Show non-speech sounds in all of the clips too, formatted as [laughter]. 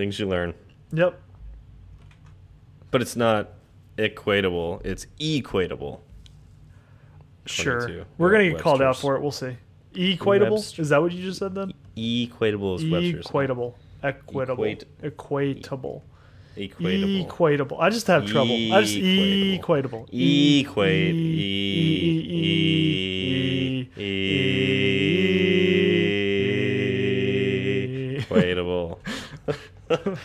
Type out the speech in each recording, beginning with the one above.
Things you learn. Yep. But it's not equatable. It's equatable. Sure. 22. We're gonna get Webster's. called out for it. We'll see. Equatable? Webster. Is that what you just said then? Equatable is Webster's. Equatable. Equitable. Equate- Equatable. Equatable. Equatable. I just have trouble. I just Equatable. equatable. Equate. E- E- What's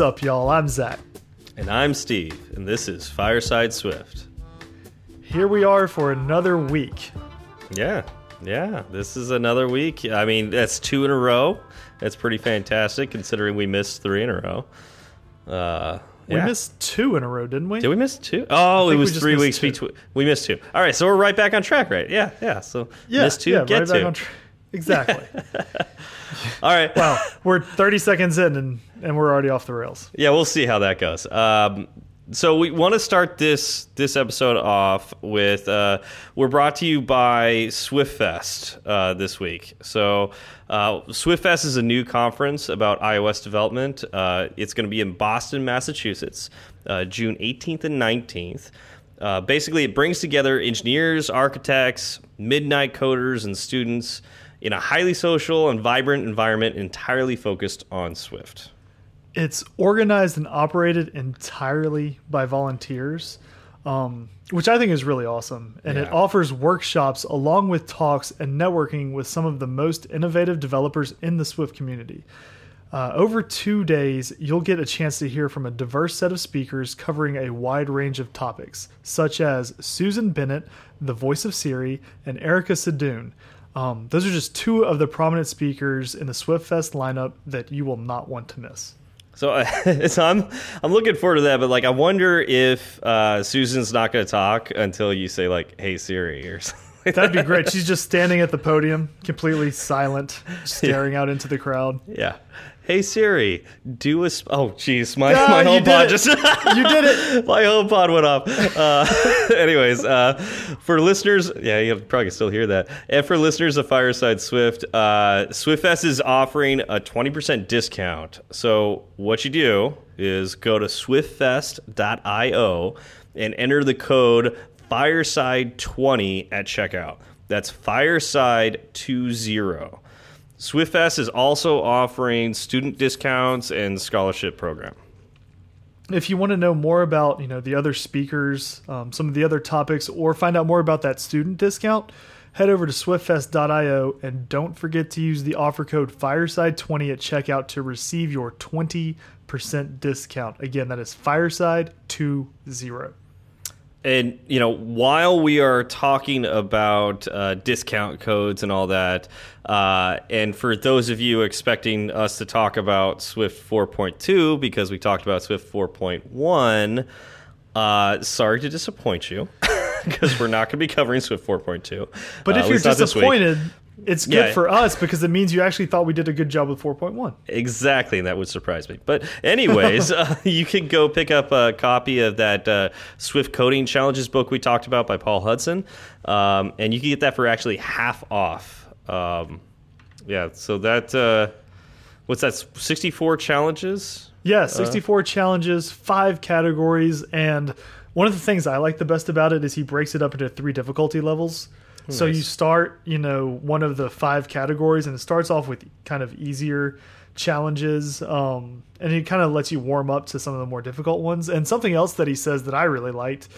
up, y'all? I'm Zach. And I'm Steve, and this is Fireside Swift. Here we are for another week. Yeah, yeah. This is another week. I mean, that's two in a row. That's pretty fantastic considering we missed three in a row. Uh, We yeah. missed two in a row, didn't we? Did we miss two? Oh, it think we was three weeks between. We missed two. All right, so we're right back on track, right? Yeah, yeah. So yeah, miss two, yeah, get right back two. exactly. [laughs] [laughs] All right. wow, we're 30 seconds in and, and we're already off the rails. Yeah, we'll see how that goes. Um, so we want to start this this episode off with uh, we're brought to you by SwiftFest uh, this week. So uh, SwiftFest is a new conference about iOS development. Uh, it's going to be in Boston, Massachusetts, uh, June 18th and 19th. Uh, basically, it brings together engineers, architects, midnight coders, and students in a highly social and vibrant environment entirely focused on Swift. It's organized and operated entirely by volunteers, um, which I think is really awesome. And it offers workshops along with talks and networking with some of the most innovative developers in the Swift community. Uh, over two days, you'll get a chance to hear from a diverse set of speakers covering a wide range of topics, such as Susan Bennett, the voice of Siri, and Erica Sadun. Um, those are just two of the prominent speakers in the SwiftFest lineup that you will not want to miss. So, uh, [laughs] so I'm I'm looking forward to that, but like I wonder if uh, Susan's not going to talk until you say like, "Hey Siri" or [laughs] something. That'd be great. She's just standing at the podium, completely silent, [laughs] staring out into the crowd. Yeah. Hey Siri, do a. Sp- oh, jeez, my Ah, my HomePod just You did it. [laughs] my HomePod went off. Uh, [laughs] anyways, uh, for listeners, yeah, you probably still hear that. And for listeners of Fireside Swift, uh, SwiftFest is offering a twenty percent discount. So what you do is go to swiftfest.io and enter the code Fireside20 at checkout. That's Fireside20. SwiftFest is also offering student discounts and scholarship program. If you want to know more about, you know, the other speakers, um, some of the other topics, or find out more about that student discount, head over to swiftfest.io and don't forget to use the offer code Fireside20 at checkout to receive your 20% discount. Again, that is Fireside20. And you know, while we are talking about uh, discount codes and all that, uh, and for those of you expecting us to talk about Swift 4.2 because we talked about Swift 4.1, uh, sorry to disappoint you [laughs] because we're not going to be covering Swift 4.2. But Uh, if you're least not this week. disappointed, it's good Yeah. for us because it means you actually thought we did a good job with 4.1. Exactly, and that would surprise me. But anyways, [laughs] uh, you can go pick up a copy of that uh, Swift Coding Challenges book we talked about by Paul Hudson, um, and you can get that for actually half off. Um, yeah, so that uh, what's that? Sixty-four challenges. Yeah, 64 challenges, five categories, and one of the things I like the best about it is he breaks it up into three difficulty levels. So you start, you know, one of the five categories, and it starts off with kind of easier challenges, um, and it kind of lets you warm up to some of the more difficult ones. And something else that he says that I really liked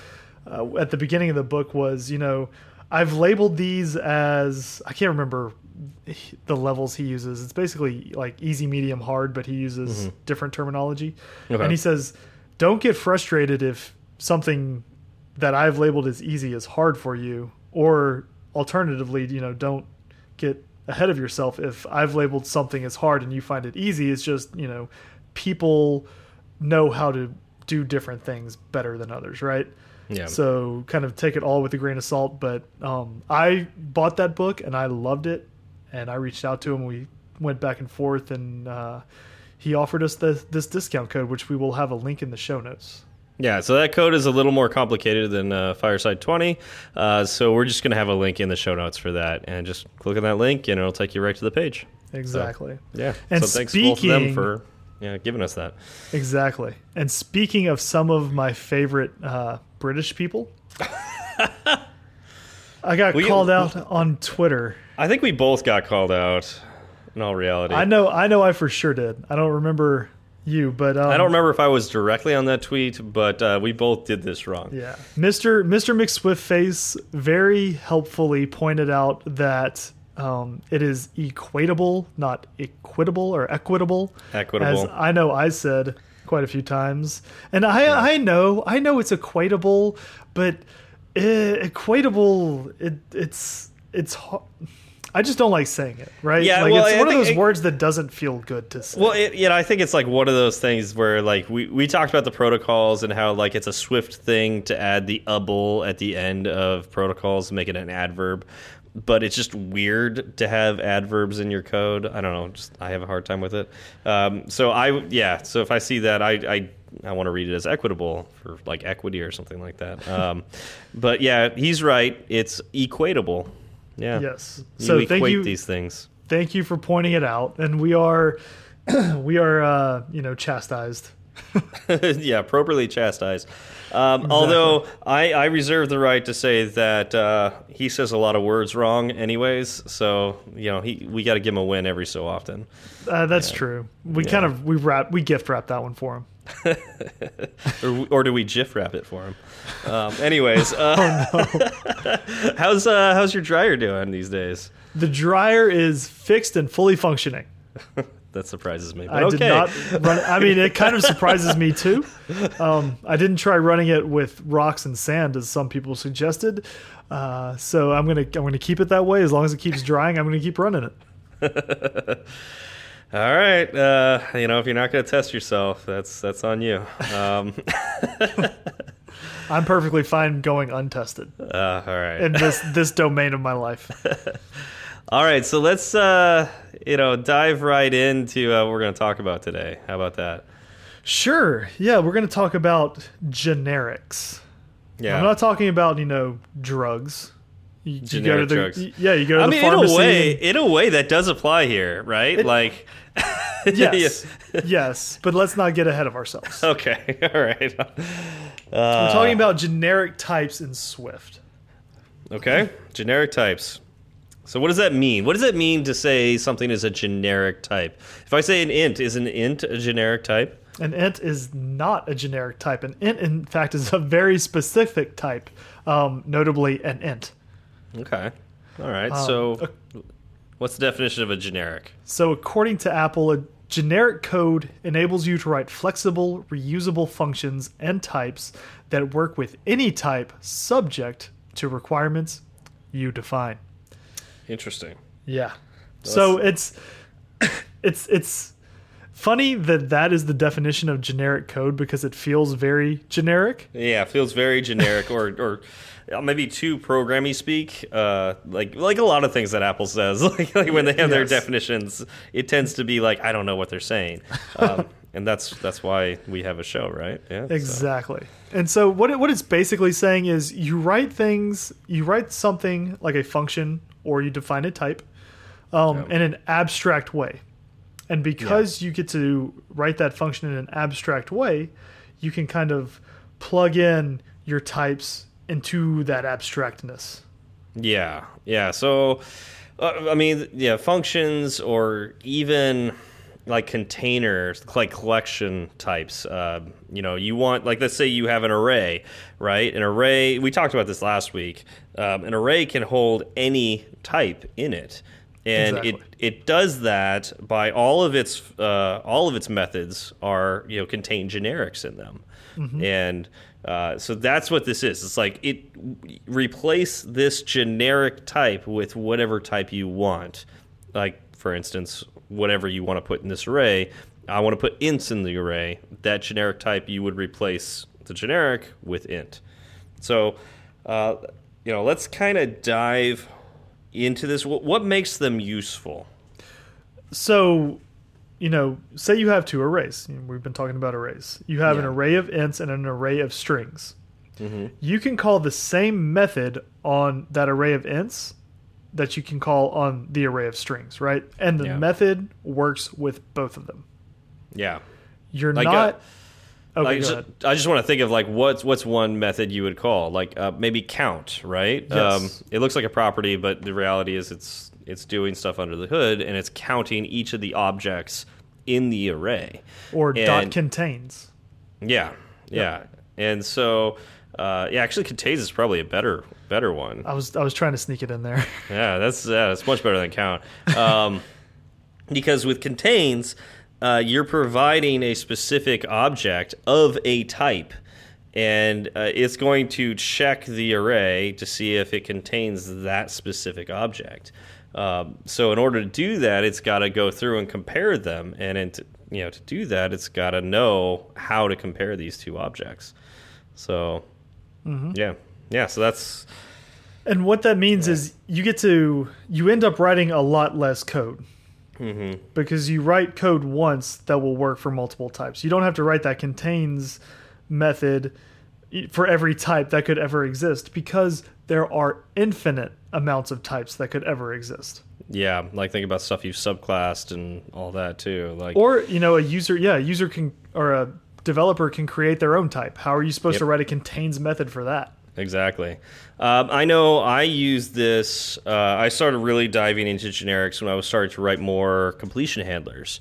uh, at the beginning of the book was, you know, I've labeled these as I can't remember the levels he uses. It's basically like easy, medium, hard, but he uses different terminology. Okay. And he says, "Don't get frustrated if something that I've labeled as easy is hard for you, or alternatively, you know, don't get ahead of yourself if I've labeled something as hard and you find it easy. It's just you know, people know how to do different things better than others, right?" Yeah. So kind of take it all with a grain of salt. But um, I bought that book and I loved it, and I reached out to him. We went back and forth, and uh, he offered us the, this discount code, which we will have a link in the show notes. Yeah, so that code is a little more complicated than uh, Fireside 20. Uh, so we're just going to have a link in the show notes for that. And just click on that link and it'll take you right to the page. Exactly. So, yeah. And so thanks speaking, both of them for yeah, giving us that. Exactly. And speaking of some of my favorite uh, British people, I got [laughs] We- called out on Twitter. I think we both got called out in all reality. I know, I know, I for sure did. I don't remember you, but um, I don't remember if I was directly on that tweet, but uh, we both did this wrong. Yeah, Mr. Mr. McSwiftface very helpfully pointed out that um, it is equatable, not equitable or equitable. Equitable. As I know, I said quite a few times, and I I know I know it's equatable, but uh, equatable it it's it's hard. I just don't like saying it, right? Yeah, like well, it's I one of those it- words that doesn't feel good to say. Well, it, you know, I think it's like one of those things where, like, we, we talked about the protocols and how, like, it's a Swift thing to add the able at the end of protocols, make it an adverb. But it's just weird to have adverbs in your code. I don't know. Just I have a hard time with it. Um, so I, yeah. So if I see that, I, I, I want to read it as equitable for like equity or something like that. Um, [laughs] but yeah, he's right. It's equatable. Yeah. Yes. So equate thank you. these things. thank you for pointing it out and we are [clears throat] we are uh you know chastised [laughs] yeah, appropriately chastised. Um, Although I, I reserve the right to say that uh, he says a lot of words wrong, anyways. So you know, he we got to give him a win every so often. uh, that's true we kind of we wrap we gift wrap that one for him [laughs] or, or do we GIF wrap it for him? Um, anyways, uh, [laughs] how's uh, how's your dryer doing these days? the dryer is fixed and fully functioning That surprises me. But i okay. did not run i mean it kind of [laughs] surprises me too um i didn't try running it with rocks and sand as some people suggested uh so i'm gonna i'm gonna keep it that way as long as it keeps drying i'm gonna keep running it [laughs] All right, uh, you know, if you're not going to test yourself, that's that's on you. Um, [laughs] i'm perfectly fine going untested uh, all right. in this this domain of my life All right, so let's uh, you know dive right into uh, what we're going to talk about today. How about that? Sure. Yeah, we're going to talk about generics. Yeah, I'm not talking about you know drugs. You, you go to the drugs. yeah, you go to I the mean, in a way, in a way, that does apply here, right? like, [laughs] yes, yes, but let's not get ahead of ourselves. [laughs] okay, [laughs] all right. Uh, We're talking about generic types in Swift. okay, generic types. So, what does that mean? What does it mean to say something is a generic type? If I say an int, is an int a generic type? An int is not a generic type. An int, in fact, is a very specific type, um, notably an int. Okay, all right. Um, so, what's the definition of a generic? So, according to Apple, a generic code enables you to write flexible, reusable functions and types that work with any type subject to requirements you define. Interesting. Yeah. So it's [coughs] it's it's funny that that is the definition of generic code because it feels very generic. Yeah, it feels very generic, or or uh, maybe too programmy speak. Uh, like like a lot of things that Apple says, [laughs] like, like when they have their definitions, it tends to be like I don't know what they're saying, [laughs] um, and that's that's why we have a show, right? Yeah, so- Exactly. And so what it, what it's basically saying is you write things, you write something like a function or you define a type um, in an abstract way. And because you get to write that function in an abstract way, you can kind of plug in your types into that abstractness. Yeah, yeah. So, uh, I mean, yeah, functions or even like containers, like collection types. Uh, you know, you want like let's say you have an array, right? An array. We talked about this last week. Um, an array can hold any type in it, and Exactly. it it does that by all of its uh, all of its methods are you know contain generics in them, and uh, so that's what this is. It's like it replace this generic type with whatever type you want. Like for instance, whatever you want to put in this array. I want to put ints in the array. That generic type you would replace the generic with int. So, uh, you know, let's kind of dive into this. What, makes them useful? So you know, say you have two arrays. We've been talking about arrays. You have an array of ints and an array of strings. Mm-hmm. You can call the same method on that array of ints that you can call on the array of strings, right? And the Yeah. method works with both of them. Yeah. You're Like, uh, not. okay, I go just, ahead. I just want to think of like what's what's one method you would call like uh, maybe count, right? Yes. Um, it looks like a property, but the reality is it's it's doing stuff under the hood and it's counting each of the objects in the array. Or dot contains. Yeah, yeah, and so uh, yeah, actually, contains is probably a better better one. I was I was trying to sneak it in there. [laughs] Yeah, that's yeah, that's much better than count. Um, [laughs] because with contains, uh, you're providing a specific object of a type, and uh, it's going to check the array to see if it contains that specific object. Um, so in order to do that, it's got to go through and compare them, and in to, you know to do that, it's got to know how to compare these two objects. So yeah, yeah. So that's And what that means is you get to you end up writing a lot less code. Mm-hmm. Because you write code once that will work for multiple types. You don't have to write that contains method for every type that could ever exist because there are infinite amounts of types that could ever exist. Yeah, like think about stuff you've subclassed and all that too. Like, Or, you know, a user, yeah, a user can or a developer can create their own type. How are you supposed Yep. to write a contains method for that? exactly. Um, I know I use this. Uh, I started really diving into generics when I was starting to write more completion handlers.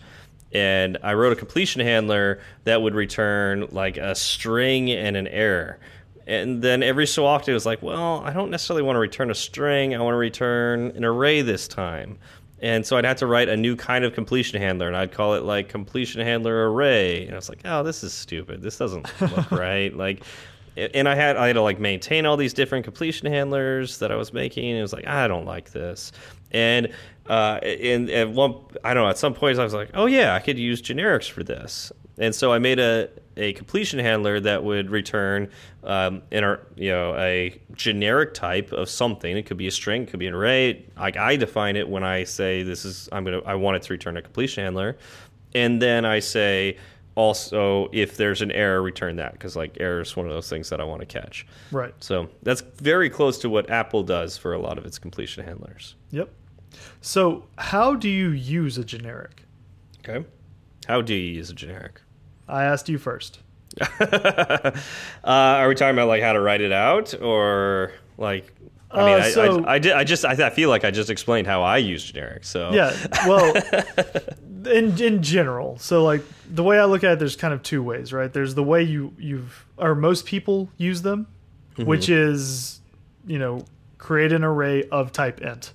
And I wrote a completion handler that would return like a string and an error. And then every so often it was like, well, I don't necessarily want to return a string. I want to return an array this time. And so I'd have to write a new kind of completion handler, and I'd call it like completion handler array. And I was like, oh, this is stupid. This doesn't look [laughs] right. Like, and I had I had to like maintain all these different completion handlers that I was making. And it was like I don't like this. And uh, and at one I don't know at some point I was like, oh yeah, I could use generics for this. And so I made a a completion handler that would return um, in our you know a generic type of something. It could be a string, it could be an array. Like I define it when I say this is I'm gonna I want it to return a completion handler, and then I say also if there's an error return that because like error is one of those things that i want to catch Right. so that's very close to what apple does for a lot of its completion handlers Yep. So, how do you use a generic? okay how do you use a generic I asked you first. [laughs] uh, are we talking about like how to write it out or like I mean, Uh, I, so- I, I, did, I just I, I feel like I just explained how I use generics. So Yeah. Well, [laughs] in in general, so like the way I look at it, there's kind of two ways, right? There's the way you you've or most people use them, which is you know create an array of type int.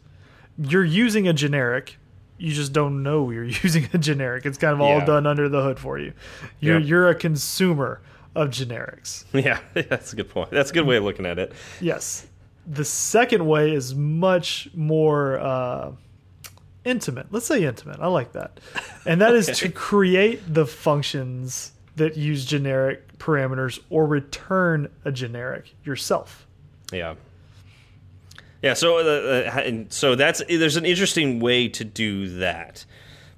You're using a generic. You just don't know you're [laughs] using a generic. It's kind of all Yeah. done under the hood for you. You're Yep. you're a consumer of generics. [laughs] yeah, that's a good point. That's a good way of looking at it. Yes. The second way is much more uh, intimate. Let's say intimate. I like that. And that is [laughs] to create the functions that use generic parameters or return a generic yourself. Yeah. Yeah, so uh, uh, and so that's there's an interesting way to do that.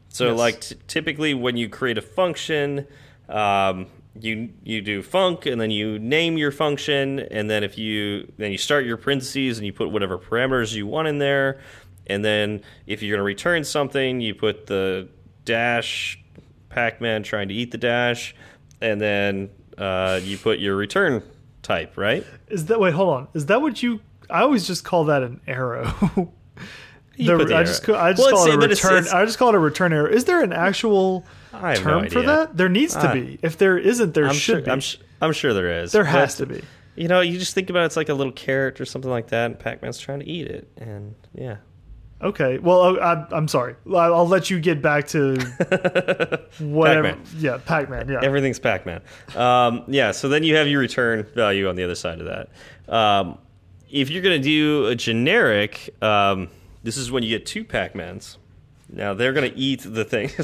So Yes. like t typically when you create a function, um, you you do func and then you name your function and then if you then you start your parentheses and you put whatever parameters you want in there and then if you're going to return something you put the dash Pac-Man trying to eat the dash and then uh, you put your return type right Is that wait, hold on. Is that what you I always just call that an arrow. [laughs] The- the I arrow. just I just Well, call it a but it's- return. it's- I just call it a return error. Is there an actual term no for that? There needs to Uh, be. If there isn't, there I'm should sure, be. I'm, I'm sure there is. there has But, to be. You know, you just think about it, it's like a little carrot or something like that, and Pac-Man's trying to eat it, and yeah. Okay. Well, I, I'm sorry. I'll I'll let you get back to [laughs] whatever. Pac-Man. Yeah, Pac-Man. Yeah. Everything's Pac-Man. Um, yeah, so then you have your return value on the other side of that. Um, if you're going to do a generic, um, this is when you get two Pac-Mans. Now they're going to eat the thing. [laughs]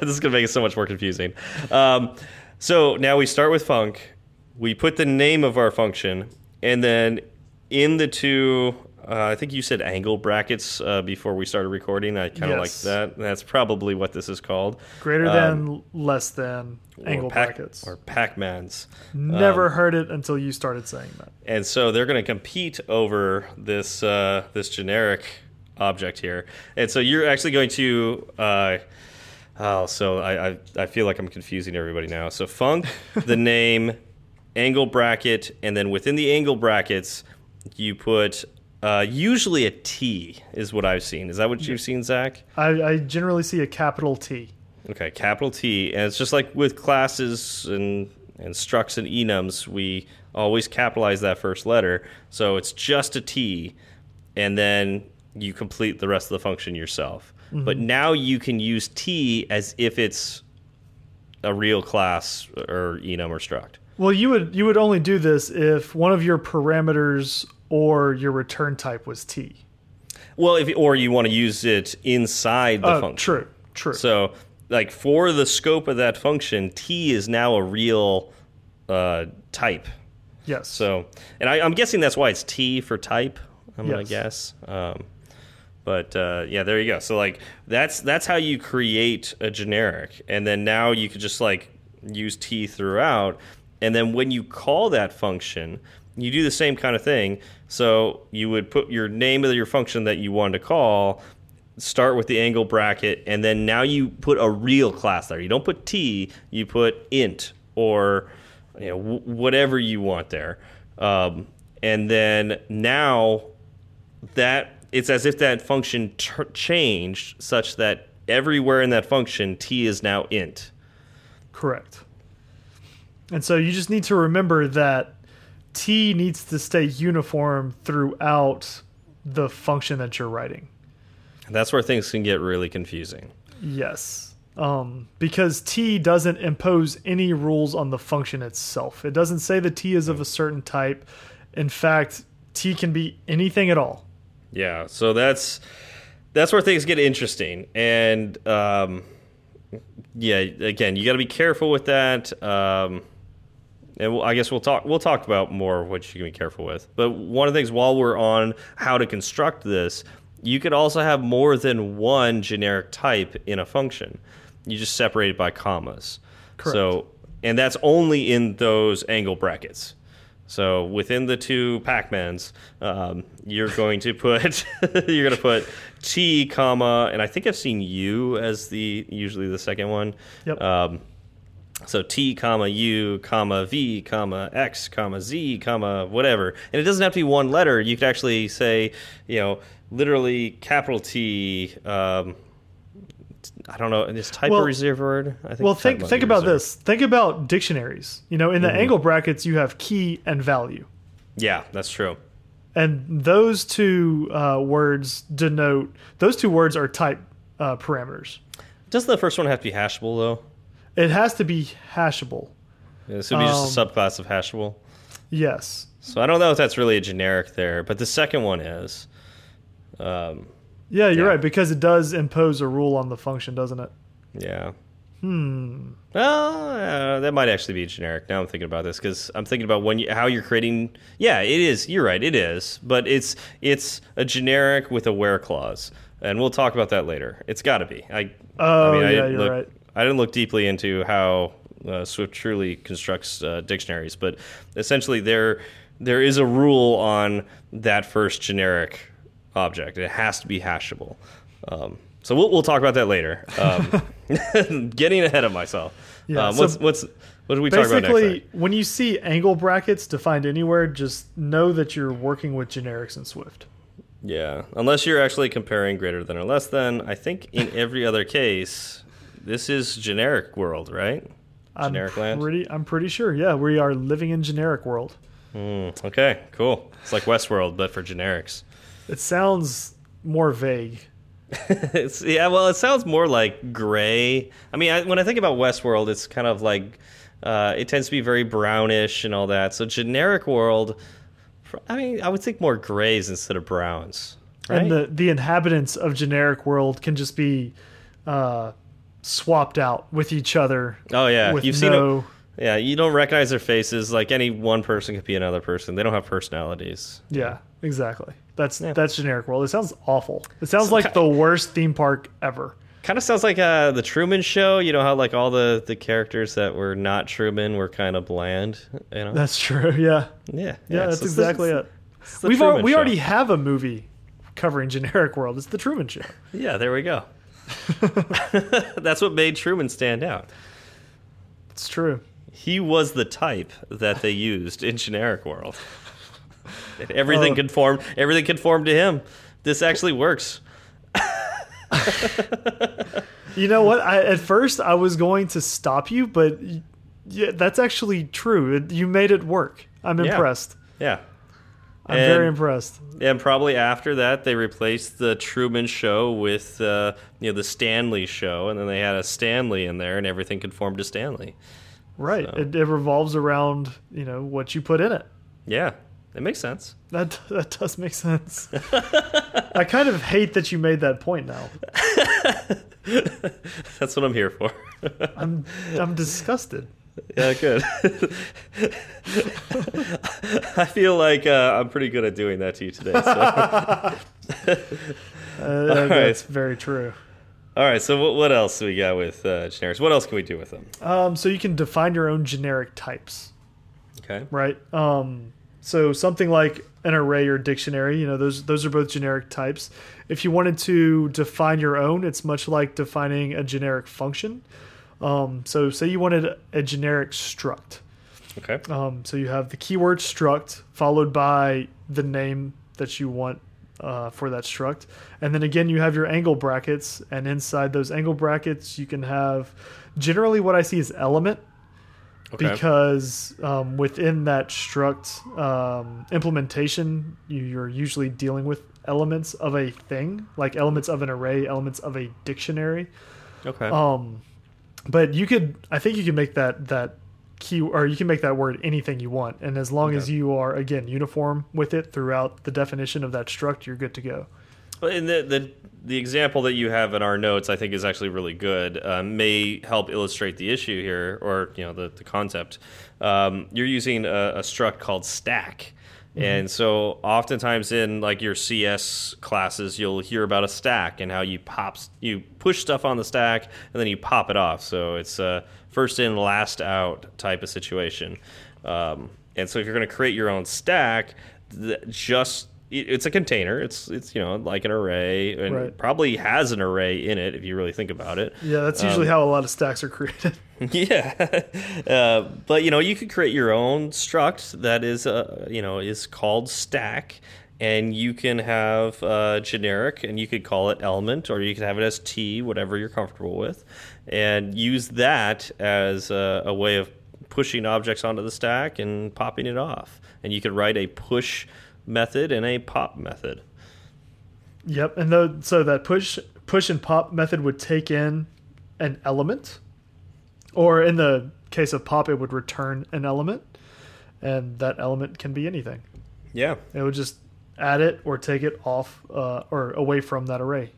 This is going to make it so much more confusing. Um, so now we start with func. We put the name of our function, and then in the two Uh, I think you said angle brackets uh, before we started recording. I kind of Yes. like that. That's probably what this is called. Greater Um, than, less than, angle Pac- brackets. or Pac-Mans. Never heard it until you started saying that. and so they're going to compete over this uh, this generic object here. And so you're actually going to. Uh, oh, so I, I I feel like I'm confusing everybody now. So func, [laughs] the name, angle bracket, and then within the angle brackets, you put. Uh, usually a T is what I've seen. Is that what you've seen, Zach? I, I generally see a capital T. Okay, capital T, and it's just like with classes and and structs and enums, we always capitalize that first letter, so it's just a T, and then you complete the rest of the function yourself. But now you can use T as if it's a real class or enum or struct. Well, you would you would only do this if one of your parameters or your return type was T. Well, if or you want to use it inside the Oh, function. true, true. So, like for the scope of that function, T is now a real uh, type. yes. So, and I, I'm guessing that's why it's T for type. I'm gonna guess. Um, but uh, yeah, there you go. So like that's that's how you create a generic, and then now you could just like use T throughout, and then when you call that function, you do the same kind of thing. So you would put your name of your function that you wanted to call, start with the angle bracket, and then now you put a real class there. You don't put T, you put int or you know wh- whatever you want there, um, and then now that it's as if that function changed such that everywhere in that function T is now int. Correct. And so you just need to remember that T needs to stay uniform throughout the function that you're writing. That's where things can get really confusing. Yes. Um, because T doesn't impose any rules on the function itself. It doesn't say the T is of a certain type. In fact, T can be anything at all. Yeah, so that's that's where things get interesting, and um, yeah, again, you got to be careful with that. Um, and we'll, I guess we'll talk we'll talk about more what you can be careful with. But one of the things while we're on how to construct this, you could also have more than one generic type in a function. You just separate it by commas. Correct. So, and that's only in those angle brackets. So within the two Pac-Mans, um, you're going to put [laughs] you're going to put T comma, and I think I've seen U as the usually the second one. Yep. Um, so T comma U comma V comma X comma Z comma whatever, and it doesn't have to be one letter. You could actually say, you know, literally capital T. Um, I don't know. Is type Well- a reserved word? I think Well, think think about reserved. this. Think about dictionaries. You know, in the angle brackets, you have key and value. Yeah, that's true. And those two uh, words denote, those two words are type uh, parameters. Doesn't the first one have to be hashable though? It has to be hashable. This would be just a Um, subclass of hashable. Yes. So I don't know if that's really a generic there, but the second one is. Um, Yeah, you're Yeah. right, because it does impose a rule on the function, doesn't it? yeah. Hmm. Well, uh, that might actually be generic. Now I'm thinking about this because I'm thinking about when you, how you're creating. Yeah, it is. You're right. It is, but it's it's a generic with a where clause, and we'll talk about that later. It's got to be. I. Oh, I mean, yeah, didn't you're look, right. I didn't look deeply into how uh, Swift truly constructs uh, dictionaries, but essentially there there is a rule on that first generic object. It has to be hashable. Um, so we'll we'll talk about that later. Um, [laughs] [laughs] getting ahead of myself. Yeah, um, so what's what's what do we talk about next? Basically, when you see angle brackets defined anywhere, just know that you're working with generics in Swift. Yeah, unless you're actually comparing greater than or less than. I think in every other case, this is generic world, right? Generic I'm land. pretty, I'm pretty sure. Yeah, we are living in generic world. Hmm, okay, cool. It's like Westworld, but for generics. It sounds more vague. [laughs] it's, yeah, well, it sounds more like gray. I mean, I, when I think about Westworld, it's kind of like uh, it tends to be very brownish and all that. So generic world, I mean, I would think more grays instead of browns. Right? And the the inhabitants of generic world can just be uh, swapped out with each other. oh yeah, you've seen no, a, Yeah, you don't recognize their faces. Like any one person could be another person. They don't have personalities. Yeah, exactly. That's Yeah. that's generic world. It sounds awful. It sounds So like the worst theme park ever. Kind of sounds like uh, the Truman Show. You know how like all the the characters that were not Truman were kind of bland. You know. That's true. Yeah. yeah. Yeah, that's so it's- exactly it. We've al we Show. already have a movie covering [laughs] generic world. It's the Truman Show. Yeah, there we go. [laughs] That's what made Truman stand out. It's true. He was the type that they used in generic world. Everything Oh. conformed. Everything conformed to him. This actually works. [laughs] You know what? I, at first, I was going to stop you, but yeah, that's actually true. It, you made it work. I'm Yeah. impressed. Yeah. I'm And- very impressed. And probably after that, they replaced the Truman Show with uh, you know the Stanley Show, and then they had a Stanley in there, and everything conformed to Stanley. Right. So- It, it revolves around you know what you put in it. Yeah, it makes sense. That [laughs] that does make sense. [laughs] I kind of hate that you made that point now. [laughs] That's what I'm here for. I'm I'm disgusted. Yeah, good. [laughs] I feel like uh, I'm pretty good at doing that to you today. So. [laughs] Uh, [laughs] That's very true. All right, so what, what else do we got with uh, generics? What else can we do with them? Um, so you can define your own generic types, Okay. right? Um, so something like an array or dictionary, you know, those those are both generic types. If you wanted to define your own, it's much like defining a generic function. Um, so say you wanted a generic struct. Okay. Um, so you have the keyword struct followed by the name that you want uh, for that struct, and then again you have your angle brackets, and inside those angle brackets you can have generally what I see is element Okay. because um, within that struct um, implementation you, you're usually dealing with elements of a thing, like elements of an array, elements of a dictionary. okay. Um, but you could, I think you can make that that key, or you can make that word anything you want, and as long as you are again uniform with it throughout the definition of that struct, you're good to go. Well, and the, the the example that you have in our notes, I think, is actually really good. Um, may help illustrate the issue here, or you know, the the concept. Um, you're using a, a struct called stack, and so oftentimes in like your CS classes, you'll hear about a stack and how you pop you push stuff on the stack and then you pop it off. So it's a first in, last out type of situation. Um, and so if you're going to create your own stack, just it's a container. It's it's you know like an array and Right. probably has an array in it if you really think about it. Yeah, that's Um, usually how a lot of stacks are created. [laughs] yeah, uh, but you know you could create your own struct that is uh, you know is called stack, and you can have uh, generic, and you could call it element, or you could have it as t, whatever you're comfortable with, and use that as a, a way of pushing objects onto the stack and popping it off. And you could write a push method and a pop method. Yep, and though so that push push and pop method would take in an element, or in the case of pop, it would return an element, and that element can be anything. Yeah, It would just add it or take it off uh, or away from that array.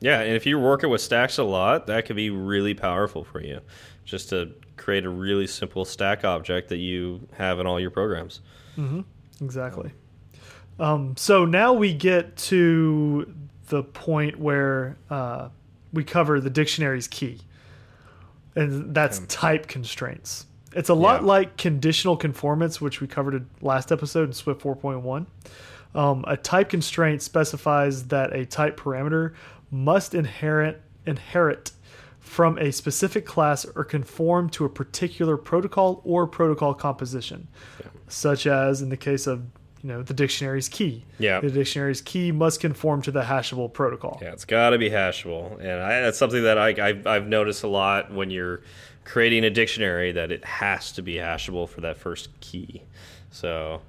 Yeah, and if you're working with stacks a lot, that could be really powerful for you. Just to create a really simple stack object that you have in all your programs. Exactly. Um, so now we get to the point where uh, we cover the dictionary's key, and that's type constraints. It's a lot Yeah. like conditional conformance, which we covered in last episode in Swift 4.1. Um, a type constraint specifies that a type parameter must inherit inherit from a specific class or conform to a particular protocol or protocol composition, such as in the case of you know the dictionary's key. Yeah. the dictionary's key must conform to the hashable protocol. Yeah, it's got to be hashable, and I, that's something that I, I've, I've noticed a lot when you're creating a dictionary that it has to be hashable for that first key. So,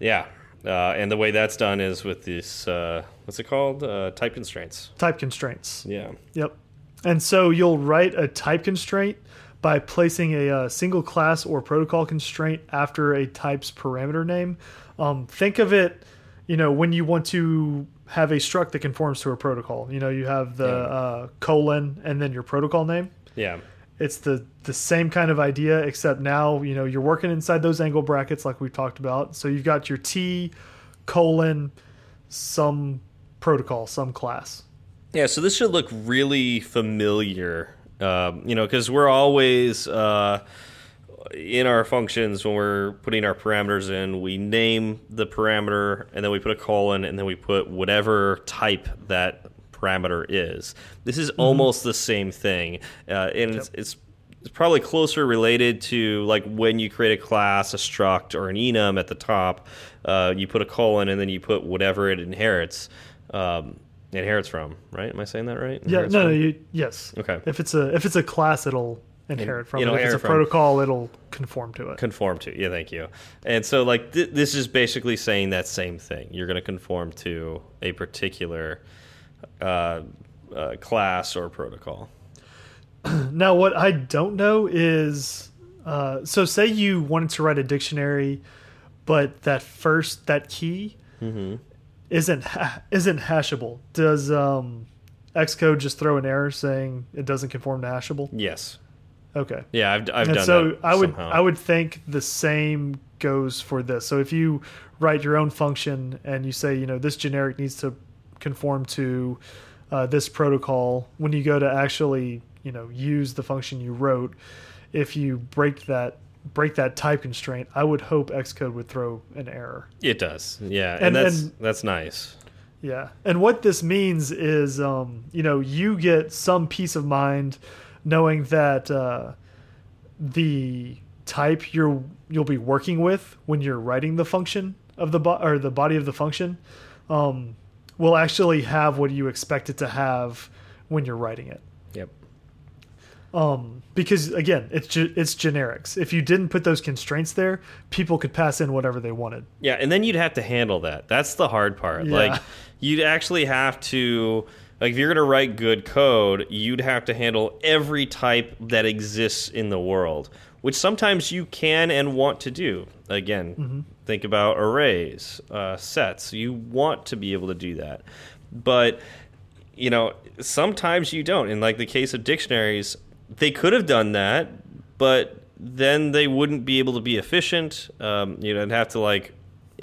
yeah, uh, and the way that's done is with this uh, what's it called? Uh, type constraints. Type constraints. Yeah. Yep. And so you'll write a type constraint by placing a, uh single class or protocol constraint after a type's parameter name. Um, think of it, you know, when you want to have a struct that conforms to a protocol. You know, you have the Yeah. uh, colon and then your protocol name. Yeah. it's the the same kind of idea except now you know you're working inside those angle brackets like we talked about so you've got your t colon some protocol some class Yeah, so this should look really familiar, um, you know, because we're always uh, in our functions when we're putting our parameters in. We name the parameter, and then we put a colon, and then we put whatever type that parameter is. This is almost the same thing, uh, and it's, it's it's probably closer related to like when you create a class, a struct, or an enum at the top. Uh, you put a colon, and then you put whatever it inherits. Um, inherits from, right? Am I saying that right? yeah Inherits no, no from? you, yes Okay. if it's a if it's a class it'll inherit from it'll it. if it's a protocol it'll conform to it conform to. Yeah, thank you. And so, like, th this is basically saying that same thing. You're going to conform to a particular uh, uh, class or protocol. [clears throat] Now, what I don't know is, uh, so say you wanted to write a dictionary, but that first that key isn't ha isn't [laughs] isn't hashable. Does um, Xcode just throw an error saying it doesn't conform to hashable? Yes. Okay. Yeah, I've, I've and done so that. I would somehow. I would think the same goes for this. So if you write your own function and you say you know this generic needs to conform to uh, this protocol, when you go to actually you know use the function you wrote, if you break that break that type constraint, I would hope Xcode would throw an error. It does. Yeah, and, And- that's and- that's nice. Yeah. And what this means is, um, you know, you get some peace of mind knowing that uh, the type you're you'll be working with when you're writing the function of the or the body of the function um, will actually have what you expect it to have when you're writing it. Um, because again, it's ge- it's generics. If you didn't put those constraints there, people could pass in whatever they wanted. Yeah, and then you'd have to handle that. That's the hard part. Yeah. Like you'd actually have to like if you're going to write good code, you'd have to handle every type that exists in the world, which sometimes you can and want to do. Again, think about arrays, uh, sets. You want to be able to do that. But you know, sometimes you don't. In like the case of dictionaries, they could have done that, but then they wouldn't be able to be efficient. Um, you know, and have to like,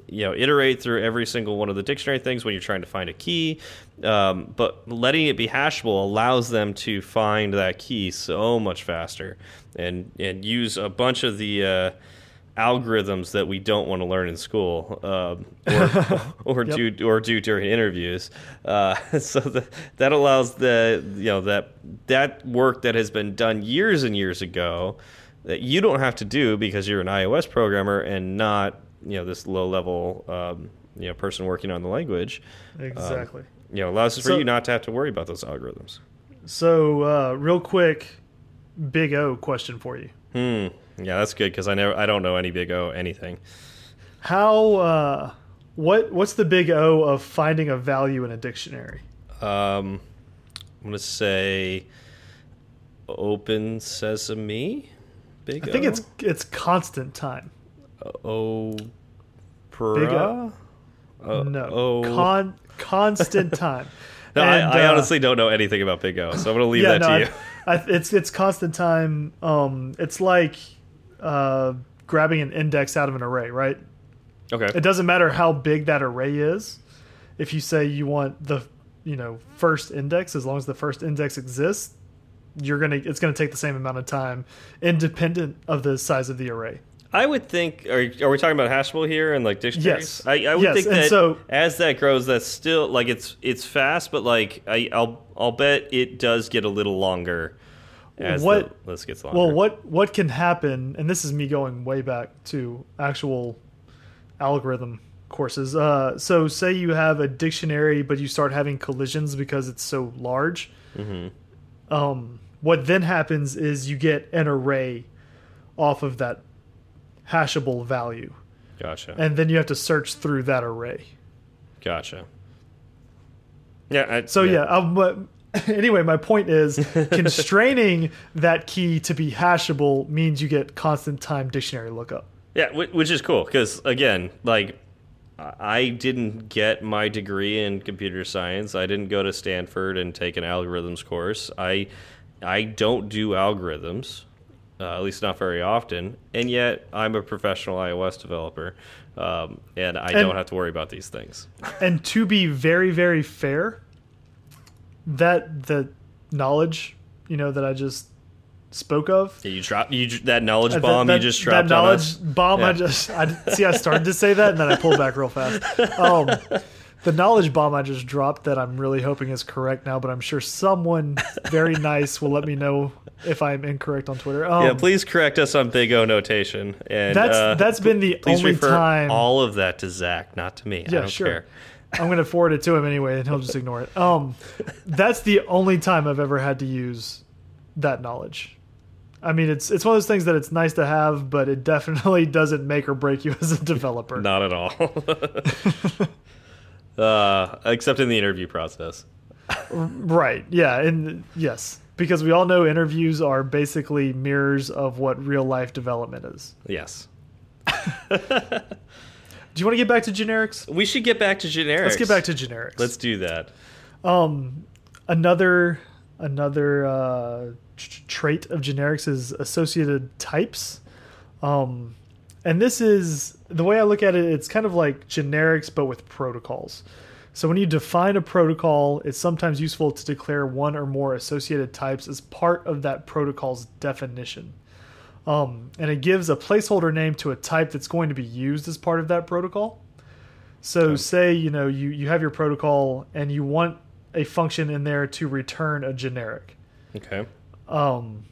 you know, iterate through every single one of the dictionary things when you're trying to find a key. Um, but letting it be hashable allows them to find that key so much faster and and use a bunch of the uh, algorithms that we don't want to learn in school um, or, [laughs] or Yep. do or do during interviews. Uh, [laughs] so the, that allows the you know that that work that has been done years and years ago that you don't have to do because you're an iOS programmer and not you know this low level um, you know person working on the language. Exactly. You know allows for So- you not to have to worry about those algorithms. so, uh, real quick, Big O question for you. Hmm. Yeah, that's good because I never I don't know any big O anything. How uh what what's the big O of finding a value in a dictionary? Um, I'm gonna say open sesame. Big I think O? it's it's constant time. O. Big? O. no. O. Con constant time. [laughs] no, I, And, I uh, honestly don't know anything about Big O, so I'm gonna leave yeah, that no, to I- you. I, it's it's constant time. Um it's like uh grabbing an index out of an array, right? okay. It doesn't matter how big that array is. If you say you want the you know first index, as long as the first index exists, you're gonna it's gonna take the same amount of time, independent of the size of the array. I would think. Are, are we talking about hashable here and like dictionaries? Yes. I, I would Yes, think and that so- as that grows, that's still like it's it's fast, but like I, I'll I'll bet it does get a little longer as What- the list gets longer. Well, what what can happen, and this is me going way back to actual algorithm courses. Uh, so, say you have a dictionary, but you start having collisions because it's so large. Mm-hmm. Um, what then happens is you get an array off of that hashable value, Gotcha. and then you have to search through that array. Gotcha. Yeah. I, So yeah, um, but [laughs] anyway, my point is [laughs] constraining that key to be hashable means you get constant time dictionary lookup. Yeah, which is cool because again, like I didn't get my degree in computer science. I didn't go to Stanford and take an algorithms course. I I don't do algorithms, uh, at least not very often, and yet I'm a professional iOS developer, um, and I don't have to worry about these things. And to be very, very fair, that the knowledge, you know, that I just spoke of. Yeah, you drop you that knowledge that- bomb that, you just dropped that knowledge bomb. I just I see. I started to say that, and then I pulled back real fast. [laughs] Um, the knowledge bomb I just dropped that I'm really hoping is correct now, but I'm sure someone very [laughs] nice will let me know if I'm incorrect on Twitter. Um, Yeah, please correct us on Big O notation. And that's uh, that's been the please only refer time. all of that to Zach, not to me. I Yeah, don't sure. care. I'm going to forward it to him anyway, and he'll just ignore it. Um, that's the only time I've ever had to use that knowledge. I mean, it's it's one of those things that it's nice to have, but it definitely [laughs] doesn't make or break you as a developer. Not at all. [laughs] uh, except in the interview process. Right? Yeah, and yes, because we all know interviews are basically mirrors of what real life development is. Yes. [laughs] Do you want to get back to generics? We should get back to generics. Let's get back to generics. Let's do that. Um, another another uh, tr- trait of generics is associated types. Um, and this is the way I look at it. It's kind of like generics, but with protocols. So when you define a protocol, it's sometimes useful to declare one or more associated types as part of that protocol's definition. Um, and it gives a placeholder name to a type that's going to be used as part of that protocol. So Okay. say you know you you have your protocol and you want a function in there to return a generic. Okay. Um,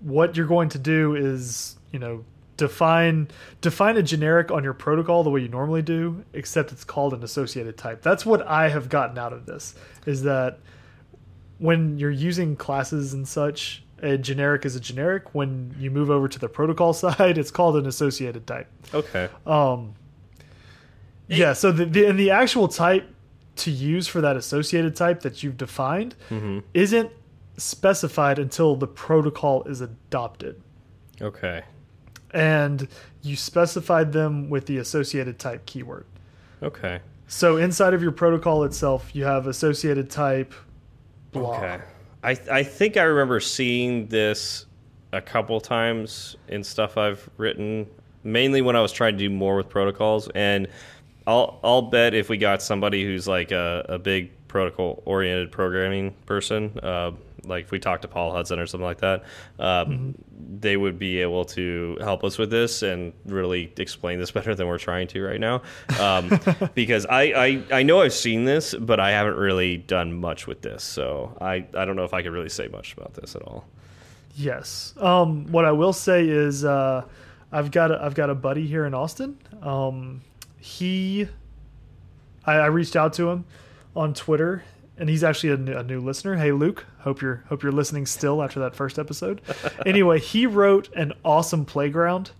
what you're going to do is you know define define a generic on your protocol the way you normally do, except it's called an associated type. That's what I have gotten out of this is that when you're using classes and such, a generic is a generic. When you move over to the protocol [laughs] side, it's called an associated type. Okay. Um, yeah, so the, the and the actual type to use for that associated type that you've defined hmm isn't specified until the protocol is adopted. Okay. And you specified them with the associated type keyword. Okay. So inside of your protocol itself, you have associated type blah. Okay. I I think I remember seeing this a couple times in stuff I've written, mainly when I was trying to do more with protocols. And I'll I'll bet if we got somebody who's like a, a big protocol oriented programming person, uh, like if we talked to Paul Hudson or something like that, um, they would be able to help us with this and really explain this [laughs] better than we're trying to right now. Um, [laughs] because I, I I know I've seen this, but I haven't really done much with this, so I I don't know if I could really say much about this at all. Yes. Um, what I will say is uh, I've got a, I've got a buddy here in Austin. Um, he, I, I reached out to him on Twitter, and he's actually a, new- a new listener. Hey, Luke, hope you're hope you're listening still after that first episode. [laughs] anyway, he wrote an awesome playground.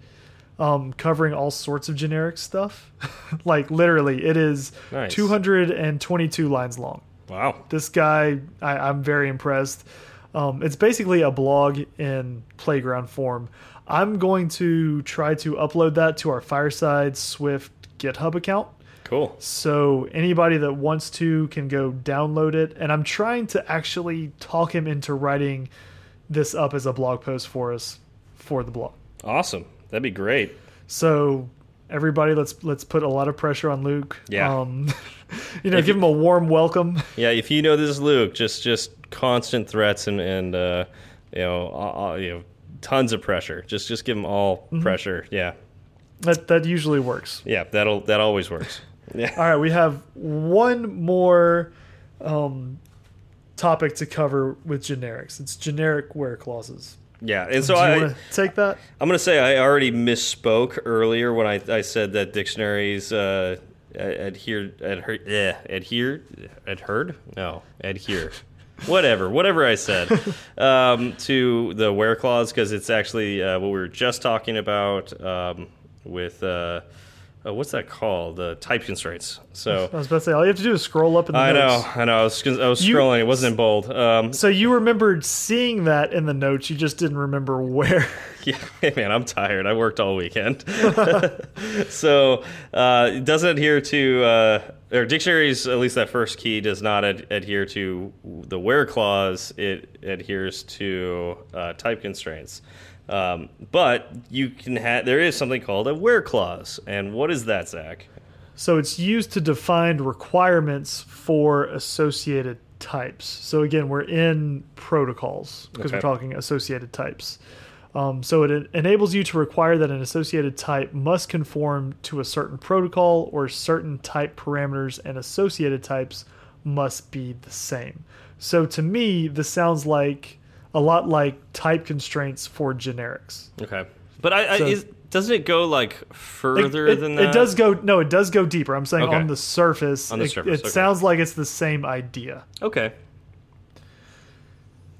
Um, covering all sorts of generic stuff. [laughs] like literally, it is Nice. 222 lines long Wow. this guy I, i'm very impressed um, it's basically a blog in playground form i'm going to try to upload that to our fireside swift github account Cool. so anybody that wants to can go download it and i'm trying to actually talk him into writing this up as a blog post for us for the blog Awesome. That'd be great. so everybody let's let's put a lot of pressure on luke Yeah. um, [laughs] you know If give him a warm welcome Yeah, if you know this is Luke, just just constant threats and and uh, you know uh, you know tons of pressure. Just just give him all pressure. Yeah, that that usually works yeah, that'll that always works. Yeah. All right, we have one more um, topic to cover with generics. It's generic where clauses. Yeah, and so I, take that? I'm going to say I already misspoke earlier when I, I said that dictionaries uh, adhere adhere yeah, adhere adhered no adhere [laughs] whatever whatever I said um, to the where clause because it's actually uh, what we were just talking about um, with uh, uh, what's that called the type constraints. So I was about to say all you have to do is scroll up in the I know notes. I know I was I was You- scrolling it wasn't in bold. Um, So you remembered seeing that in the notes, you just didn't remember where. [laughs] Yeah, man, I'm tired. I worked all weekend. [laughs] so uh, it doesn't adhere to uh, or dictionaries, at least that first key, does not ad adhere to the where clause. It adheres to uh, type constraints. Um, but you can have there is something called a where clause, and what is that, Zach? So it's used to define requirements for associated types. So again, we're in protocols because Okay. we're talking associated types. Um, so it enables you to require that an associated type must conform to a certain protocol or certain type parameters, and associated types must be the same. So to me, this sounds like a lot like type constraints for generics. Okay, but I, I is, doesn't it go like further it, than that? it does go no, it does go deeper. I'm saying Okay. on the surface, On the it, surface, it okay. sounds like it's the same idea. Okay.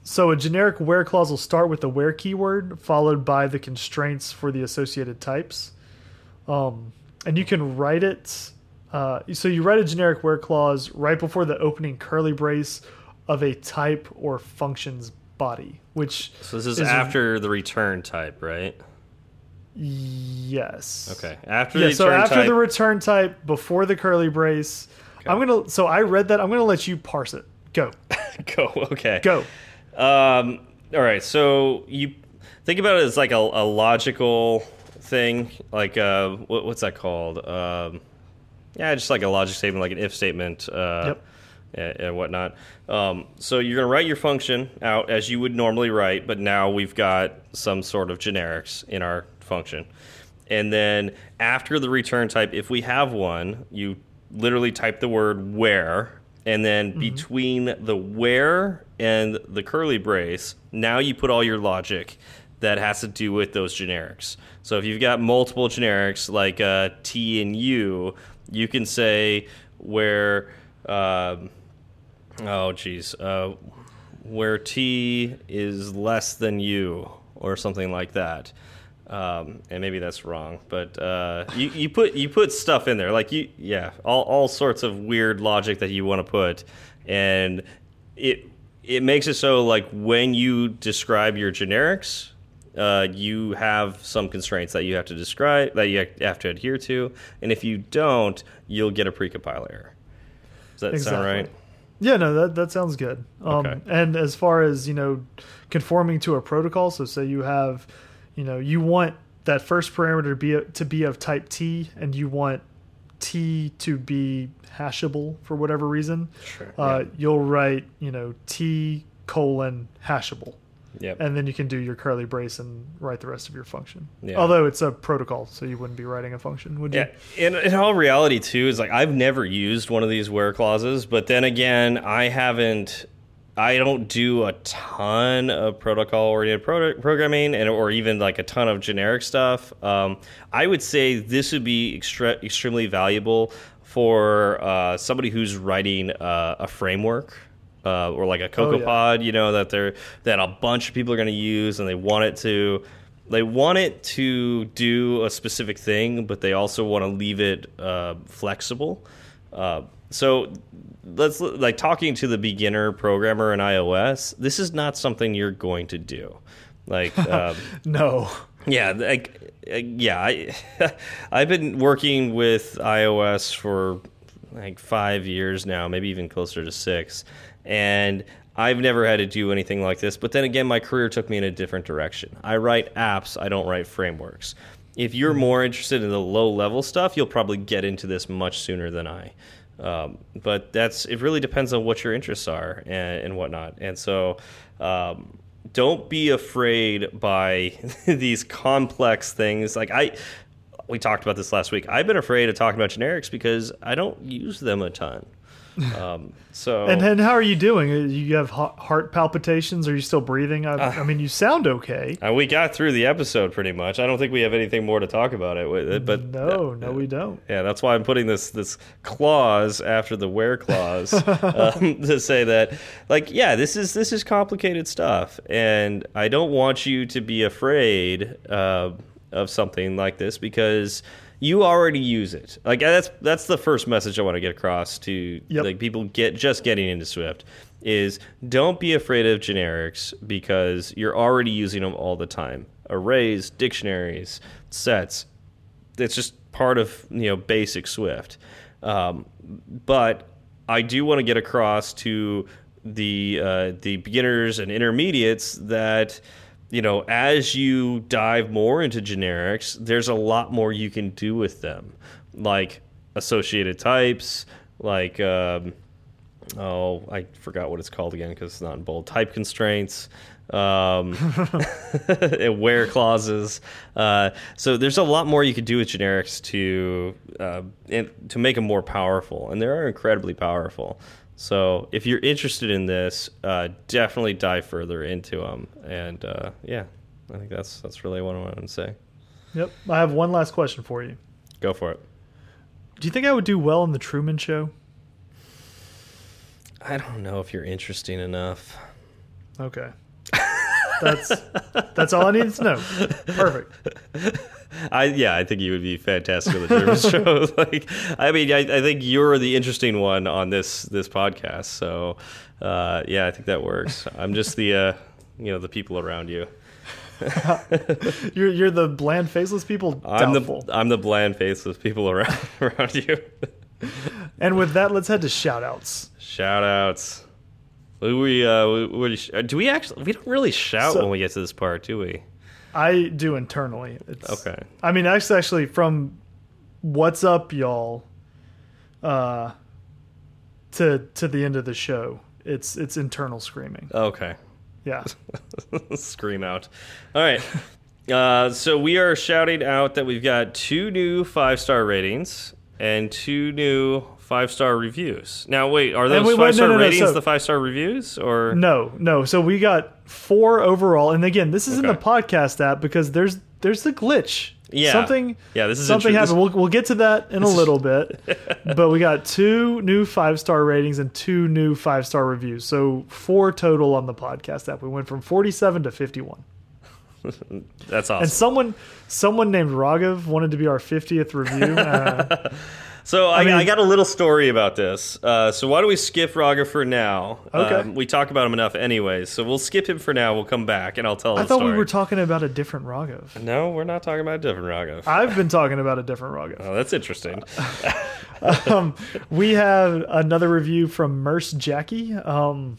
So a generic where clause will start with the where keyword, followed by the constraints for the associated types. Um, and you can write it. Uh, so you write a generic where clause right before the opening curly brace of a type or function's body, which So this is, Is- after the return type, right? yes. Okay. After Yeah. the So return after type. the return type, before the curly brace, I'm gonna. So I read that. I'm gonna let you parse it. Go. [laughs] go. Okay. Go. Um, all right. So you think about it as like a, a logical thing, like uh, what, what's that called? Um, yeah, just like a logic statement, like an if statement. Uh, Yep. And, whatnot. Um, so you're going to write your function out as you would normally write, but now we've got some sort of generics in our function. And then after the return type, if we have one, you literally type the word where, and then between the where and the curly brace, now you put all your logic that has to do with those generics. So if you've got multiple generics like uh, T and U, you can say where, um, oh geez, uh, where T is less than U or something like that. Um, and maybe that's wrong, but uh, you, you put you put stuff in there like you yeah all, all sorts of weird logic that you want to put, and it it makes it so like when you describe your generics, uh, you have some constraints that you have to describe that you have to adhere to, and if you don't, you'll get a precompile error. Does that sound right? Yeah, no, that that sounds good. Um, Okay. And as far as you know, conforming to a protocol. So say you have, you know, you want that first parameter to be to be of type T, and you want T to be hashable for whatever reason. Sure. Uh, You'll write, you know, T colon hashable, Yep. and then you can do your curly brace and write the rest of your function. Yeah. Although it's a protocol, so you wouldn't be writing a function, would you? Yeah, in, in all reality, too, is like I've never used one of these where clauses, but then again, I haven't. I don't do a ton of protocol-oriented pro programming, and or even like a ton of generic stuff. Um, I would say this would be extre extremely valuable for uh, somebody who's writing uh, a framework. Uh, or like a Oh, yeah. CocoaPod, you know that they're that a bunch of people are going to use, and they want it to they want it to do a specific thing, but they also want to leave it uh, flexible. Uh, so let's like talking to the beginner programmer in iOS. This is not something you're going to do. Like, [laughs] um, No. yeah, like, yeah. I [laughs] I've been working with iOS for like five years now, maybe even closer to six, and I've never had to do anything like this. But then again, my career took me in a different direction. I write apps. I don't write frameworks. If you're more interested in the low level stuff, you'll probably get into this much sooner than I. Um, but that's it. Really depends on what your interests are and, and whatnot. And so, um, don't be afraid by [laughs] these complex things. Like I, we talked about this last week. I've been afraid of talking about generics because I don't use them a ton. Um, so And and how are you doing? Uh, You have heart palpitations? Are you still breathing? I, Uh, I mean, you sound okay. uh, we got through the episode pretty much. I don't think we have anything more to talk about it with it. But No, no, we don't. Yeah, that's why I'm putting this this clause after the where clause [laughs] um, to say that, like, yeah, this is this is complicated stuff, and I don't want you to be afraid uh, of something like this because you already use it. Like that's that's the first message I want to get across to Yep. like people get just getting into Swift is don't be afraid of generics because you're already using them all the time. Arrays, dictionaries, sets, it's just part of you know basic Swift. Um, but I do want to get across to the uh, the beginners and intermediates that you know as you dive more into generics, there's a lot more you can do with them, like associated types, like um, oh I forgot what it's called again because it's not in bold. Type constraints. Um, [laughs] [laughs] and where clauses. Uh, so there's a lot more you could do with generics to uh, in, to make them more powerful, and they are incredibly powerful. So if you're interested in this, uh, definitely dive further into them. And uh, yeah, I think that's that's really what I wanted to say. Yep. I have one last question for you. Go for it. Do you think I would do well in the Truman Show? I don't know if you're interesting enough. Okay. That's that's all I needed to know. Perfect. [laughs] I yeah, I think you would be fantastic on the German [laughs] Show. [laughs] like, I mean, I, I, think you're the interesting one on this this podcast. So, uh, yeah, I think that works. I'm just the uh, you know the people around you. [laughs] you're you're the bland faceless people. I'm the I'm the bland faceless people around around you. and with that, let's head to shout outs. Shout outs. We, uh, we, we, do we actually? We don't really shout so, when we get to this part, do we? I do internally. It's, okay. I mean, actually, actually, from "What's up, y'all," uh, to to the end of the show, it's it's internal screaming. Okay. Yeah. [laughs] Scream out. All right. Uh, so we are shouting out that we've got two new five star ratings and two new five star reviews. Now, wait, are those five star no, no, ratings so, the five star reviews or no? No. So we got four overall, and again, this is okay. in the podcast app because there's there's the glitch. Yeah. Something. Yeah. This is something happened. We'll we'll get to that in a little bit, [laughs] but we got two new five star ratings and two new five star reviews. So four total on the podcast app. We went from forty seven to fifty one. [laughs] That's awesome. And someone someone named Raghav wanted to be our fiftieth review. Uh, [laughs] so I, I, mean, I got a little story about this. Uh, so why don't we skip Raga for now? Okay. Um, we talk about him enough anyways, so we'll skip him for now. We'll come back and I'll tell. I thought story. we were talking about a different Raghav. No, we're not talking about a different Raghav. I've been talking about a different Raghav. Oh, that's interesting. [laughs] um, we have another review from Merce Jackie. Um,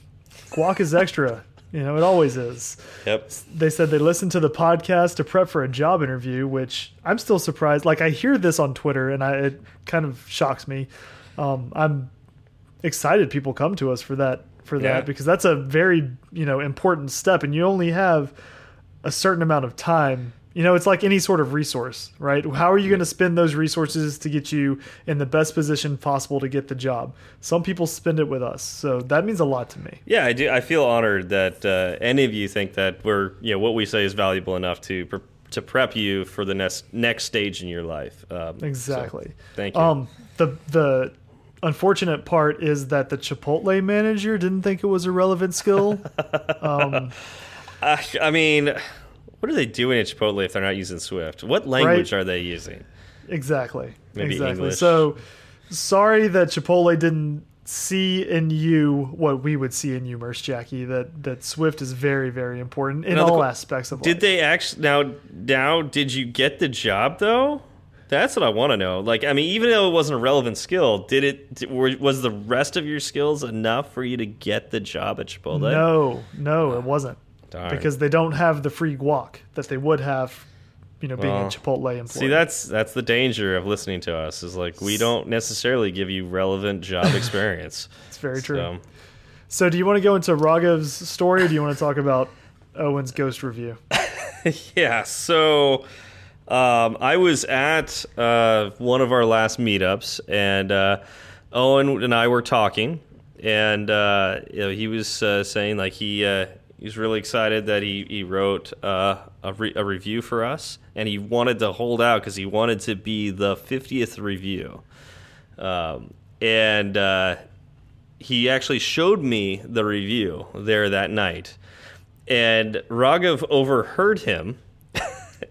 guac is extra. You know, it always is. Yep. They said they listened to the podcast to prep for a job interview, which I'm still surprised. Like I hear this on Twitter, and I, it kind of shocks me. Um, I'm excited people come to us for that for that because that's a very you know important step, and you only have a certain amount of time you know, it's like any sort of resource, right? How are you going to spend those resources to get you in the best position possible to get the job? Some people spend it with us, so that means a lot to me. Yeah, I do. I feel honored that uh, any of you think that we're, you know, what we say is valuable enough to pre to prep you for the next next stage in your life. Um, exactly. So, thank you. Um, the the unfortunate part is that the Chipotle manager didn't think it was a relevant skill. [laughs] um, I, I mean what are they doing at Chipotle if they're not using Swift? What language right? are they using? Exactly. Maybe exactly. English. So sorry that Chipotle didn't see in you what we would see in you, Merce Jackie. That that Swift is very very important in now all the, aspects of. Did life. they actually now now did you get the job though? That's what I want to know. Like, I mean, even though it wasn't a relevant skill, did it? was the rest of your skills enough for you to get the job at Chipotle? No, no, it wasn't. Darn. because they don't have the free guac that they would have, you know, being well, a Chipotle employee. See, that's that's the danger of listening to us is like we don't necessarily give you relevant job [laughs] experience. it's very true. So, so, do you want to go into Raghav's story, or do you want to talk about Owen's ghost review? [laughs] yeah. So. Um, I was at uh, one of our last meetups, and uh, Owen and I were talking, and uh, you know, he was uh, saying like he uh, He's really excited that he he wrote uh, a, re a review for us, and he wanted to hold out because he wanted to be the fiftieth review. Um, and uh, he actually showed me the review there that night, and Raghav overheard him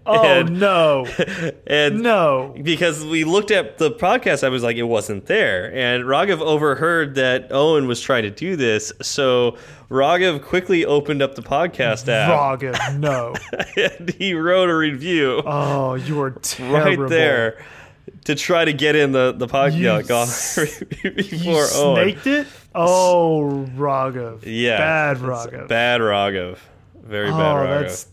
Oh and, no! [laughs] And no, because we looked at the podcast, I was like, it wasn't there. And Raghav overheard that Owen was trying to do this, so Raghav quickly opened up the podcast app. Raghav, no, [laughs] and he wrote a review. Oh, you are [laughs] terrible. Right there. to try to get in the the podcast before you Owen. snaked it. Oh, Raghav. Yeah, bad Raghav. Bad Raghav. Very bad oh, Raghav.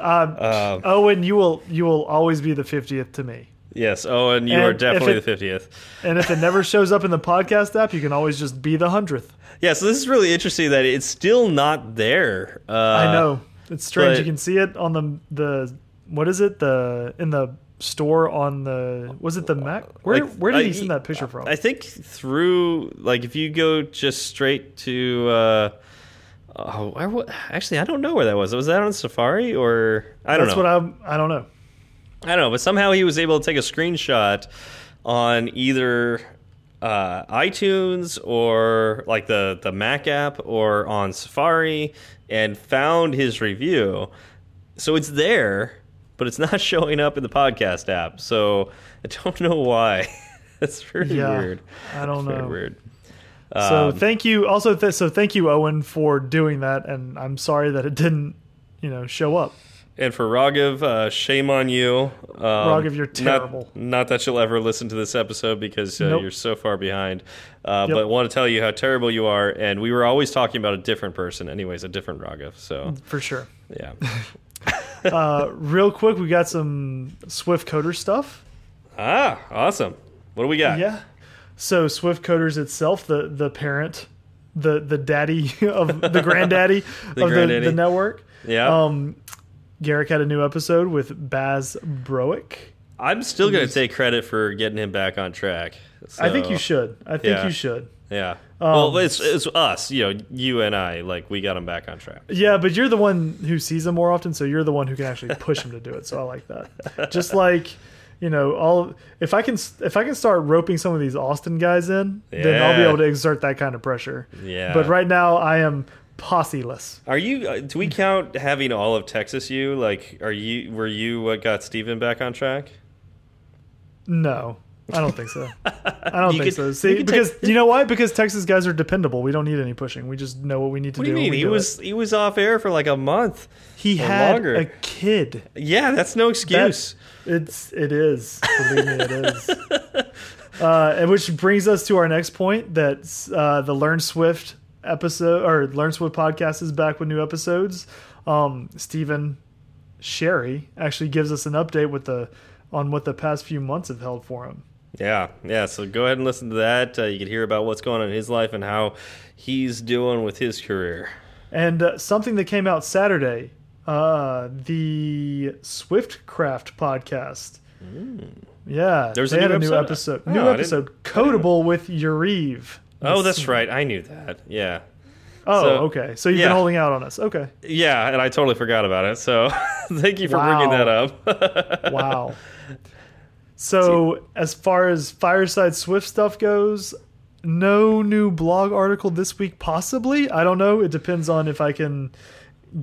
Um, Um, Owen, you will you will always be the fiftieth to me. Yes, Owen, you And are definitely it- the fiftieth. And if it never shows up in the podcast app, you can always just be the hundredth. Yeah, so this is really interesting that it's still not there. Uh, I know it's strange. you can see it on the the what is it the in the store on the was it the Mac? Where Like, where did I- he send that picture from? I think through like if you go just straight to. Uh, oh, I actually, I don't know where that was. Was that on Safari or I don't That's know. what I'm. I don't know. I don't know, but somehow he was able to take a screenshot on either uh, iTunes or like the the Mac app or on Safari and found his review. So it's there, but it's not [laughs] showing up in the podcast app. So I don't know why. [laughs] That's really Yeah, weird. I don't Very know. weird. So Um, thank you. Also, th so thank you, Owen, for doing that. And I'm sorry that it didn't, you know, show up. And for Raghav, uh, shame on you. Um, Raghav, you're not- terrible. Not, that you'll ever listen to this episode because uh, Nope. you're so far behind. Uh, Yep. But want to tell you how terrible you are. And we were always talking about a different person, anyways, a different Raghav. So For sure. yeah. [laughs] Uh, real quick, we got some Swift Coder stuff. ah, awesome. What do we got? Yeah. So Swift Coders itself, the the parent, the the daddy [laughs] of the granddaddy [laughs] The of granddaddy. The, the network. Yeah. Um, Garric had a new episode with Bas Broek. I'm still going to take credit for getting him back on track. I think you should. I think yeah. you should. Yeah. Um, well, it's, it's us, you know, you and I. Like, we got him back on track. Yeah, but you're the one who sees him more often, so you're the one who can actually push him to do it. So I like that. [laughs] Just like, you know, all if I can if I can start roping some of these Austin guys in, then I'll be able to exert that kind of pressure. Yeah. But right now I am posseless. Are you? Uh, do we count having all of Texas? You like? Are you? Were you what got Steven back on track? No. I don't think so. I don't You think could- so. See, could because you know why? Because Texas guys are dependable. We don't need any pushing. We just know what we need to What do do. you mean? He was it. he was off air for like a month. he had longer. a kid. Yeah, that's no excuse. It's it is. Believe me, it is. [laughs] Uh, and which brings us to our next point that uh, the Learn Swift episode or Learn Swift podcast is back with new episodes. Um, Steven Sherry actually gives us an update with the on what the past few months have held for him. Yeah, yeah. So go ahead and listen to that. Uh, you can hear about what's going on in his life and how he's doing with his career. And uh, something that came out Saturday, uh, the Swiftcraft podcast. Yeah, There's a new a new episode? episode. Oh, new episode, Codable with Yariv. Oh, that's right. I knew that. Yeah, Oh, So- okay. So you've yeah. been holding out on us. Okay. yeah. And I totally forgot about it. So [laughs] thank you for Wow. bringing that up. [laughs] Wow. So as far as Fireside Swift stuff goes, no new blog article this week. Possibly, I don't know. It depends on if I can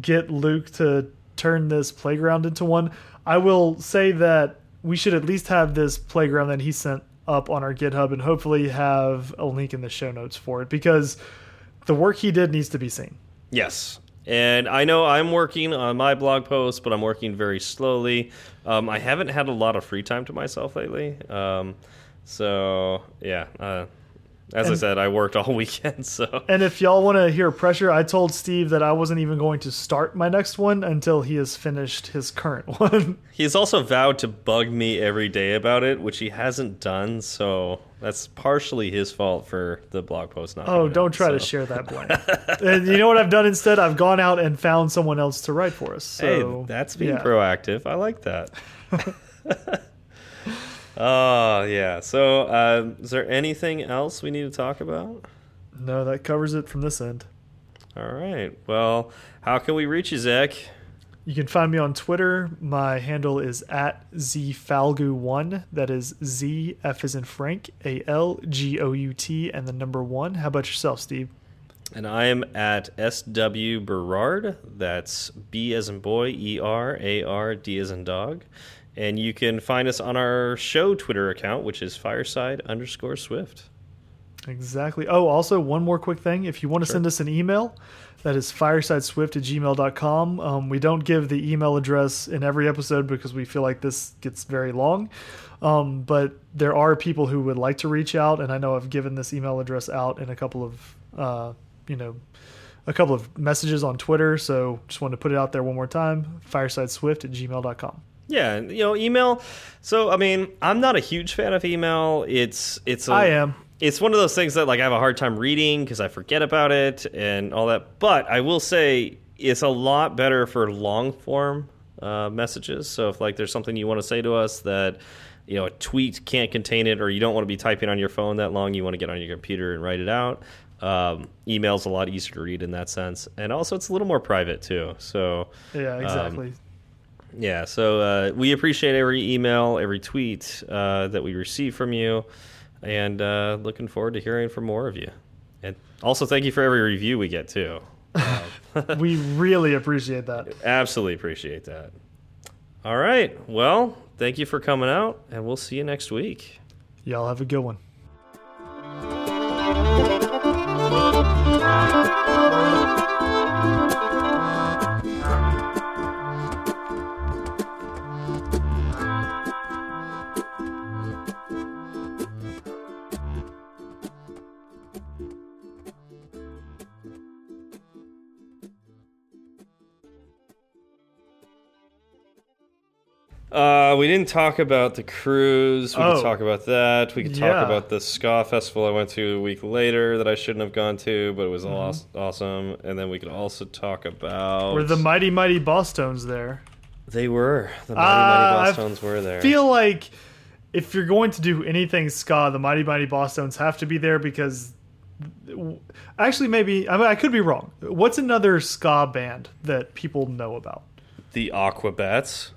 get Luke to turn this playground into one. I will say that we should at least have this playground that he sent up on our GitHub, and hopefully have a link in the show notes for it because the work he did needs to be seen. Yes. And I know I'm working on my blog post, but I'm working very slowly. Um, I haven't had a lot of free time to myself lately. Um, so, yeah. Uh, as I said, I worked all [laughs] weekend. So, And if y'all want to hear pressure, I told Steve that I wasn't even going to start my next one until he has finished his current [laughs] one. he's also vowed to bug me every day about it, which he hasn't done. So, that's partially his fault for the blog post not oh, don't out, try to share that blame. [laughs] and you know what I've done instead? I've gone out and found someone else to write for us. Hey, So that's being yeah. proactive. I like that. Oh, [laughs] [laughs] yeah. So, uh, is there anything else we need to talk about? No, that covers it from this end. All right. Well, how can we reach you, Zach? You can find me on Twitter. My handle is at zfalgout1. That is Z F as in Frank, A L G O U T, and the number one. How about yourself, Steve? And I am at SW Berard. That's B as in boy, E R A R D as in dog. And you can find us on our show Twitter account, which is fireside underscore swift. Exactly. Oh, also one more quick thing. If you want to Sure. send us an email, That is firesideswift at gmail.com. Um, we don't give the email address in every episode because we feel like this gets very long. Um, but there are people who would like to reach out, and I know I've given this email address out in a couple of, uh, you know, a couple of messages on Twitter. So just wanted to put it out there one more time firesideswift at gmail.com. Yeah, you know, email. So, I mean, I'm not a huge fan of email. It's it's. A, I am. It's one of those things that like I have a hard time reading because I forget about it and all that. But I will say it's a lot better for long form uh, messages. So if like there's something you want to say to us that you know a tweet can't contain it, or you don't want to be typing on your phone that long, you want to get on your computer and write it out. Um, email's a lot easier to read in that sense, and also it's a little more private too. So yeah, exactly. Um, yeah, so uh, we appreciate every email, every tweet uh, that we receive from you, and uh, looking forward to hearing from more of you. And also, thank you for every review we get too. [laughs] we really appreciate that. Absolutely appreciate that. All right. Well, thank you for coming out, and we'll see you next week. Y'all have a good one. We didn't talk about the cruise. We Oh. could talk about that. We could talk about the ska festival I went to a week later that I shouldn't have gone to, but it was Mm-hmm. awesome. And then we could also talk about Were the mighty mighty Bosstones there? they were the mighty Uh, mighty tones were there. feel like if you're going to do anything ska, the Mighty Mighty Bosstones have to be there because. Actually, maybe I, mean, I could be wrong. What's another ska band that people know about? the Aquabats.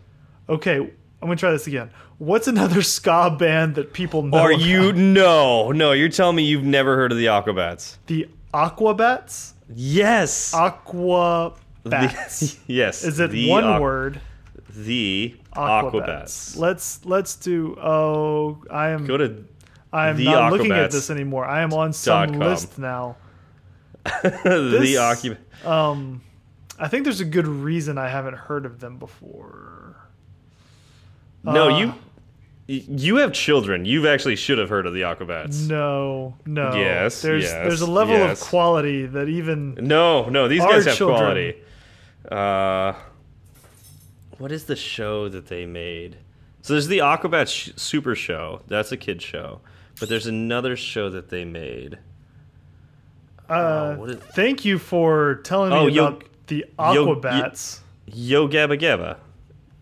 Okay, I'm gonna try this again. What's another [laughs] ska band that people know? Are about? you no no? You're telling me you've never heard of the Aquabats? the Aquabats? Yes. Aquabats. The- [laughs] yes. Is it the one Aqu- word? The Aquabats. Aquabats. Let's let's do. Oh, I am. Go to I am the not looking at this anymore. I am on some list now. [laughs] the Aquabats. Um, I think there's a good reason I haven't heard of them before. No, Uh, you you have children. You've actually should have heard of the Aquabats. No, no. Yes, There's yes, there's a level yes. of quality that even No, no, these guys have children. quality. Uh, what is the show that they made? So there's the Aquabats sh Super Show. That's a kid show. But there's another show that they made. uh, what is- thank you for telling me Oh, Yo- about the Yo- Aquabats. Yo Gabba Gabba.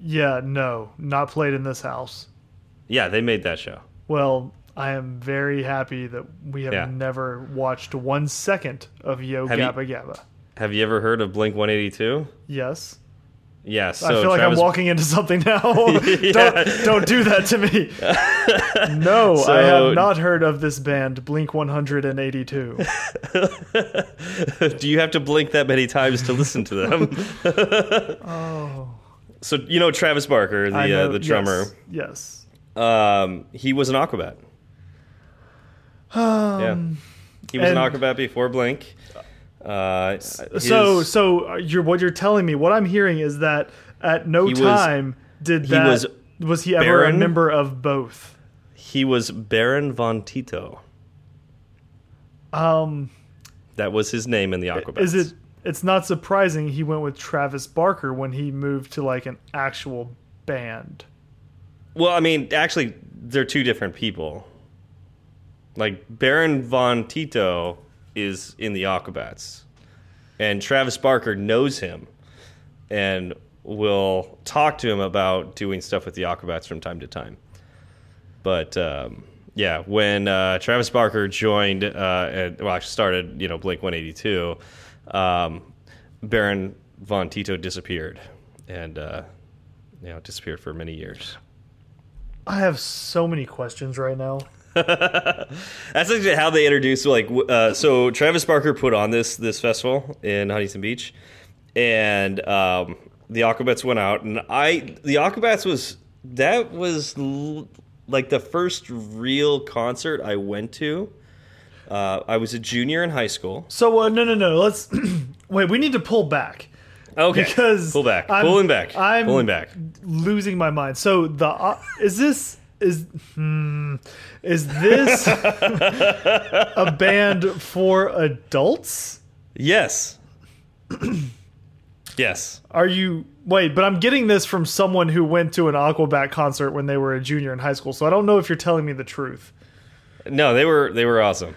Yeah, no, not played in this house. Yeah, they made that show. Well, I am very happy that we have Yeah. never watched one second of Yo Have you- Gabba Gabba. Have you ever heard of Blink 182? Yes. Yeah, so I feel like Travis, I'm walking into something now. [laughs] [laughs] Yeah. don't, don't do that to me. [laughs] no, I have not heard of this band, Blink 182. Do you have to blink that many times to listen to them? oh, so you know Travis Barker, the know, uh, the drummer. Yes. Um, he was an Aquabat. Um, Yeah. He was an Aquabat before Blink. Uh, So, his- so you're what you're telling me. What I'm hearing is that at no He was- time did he that was was he ever Baron? a member of both. he was Baron von Tito. Um, That was his name in the Aquabats. is it? It's not surprising he went with Travis Barker when he moved to like an actual band. Well, I mean, actually, they're two different people. Like Baron von Tito is in the Aquabats, and Travis Barker knows him, and will talk to him about doing stuff with the Aquabats from time to time. But um, yeah, when uh, Travis Barker joined, uh, and, well, actually started, you know, Blink One Eighty Two, um, Baron von Tito disappeared, and uh, you know, disappeared for many years. I have so many questions right now. [laughs] That's actually how they introduced. Like, uh, so Travis Barker put on this this festival in Huntington Beach, and um, the Aquabats went out, and I the Aquabats was that was like the first real concert I went to Uh, I was a junior in high school. So uh, no, no, no. Let's [clears throat] wait. We need to pull back Okay, because pull back, I'm- pulling back, I'm pulling back. losing my mind. So the uh, is this is hmm, is this [laughs] a band for adults? Yes, [clears throat] yes. Are you wait? But I'm getting this from someone who went to an Aquabat concert when they were a junior in high school. So I don't know if you're telling me the truth. No, they were they were awesome,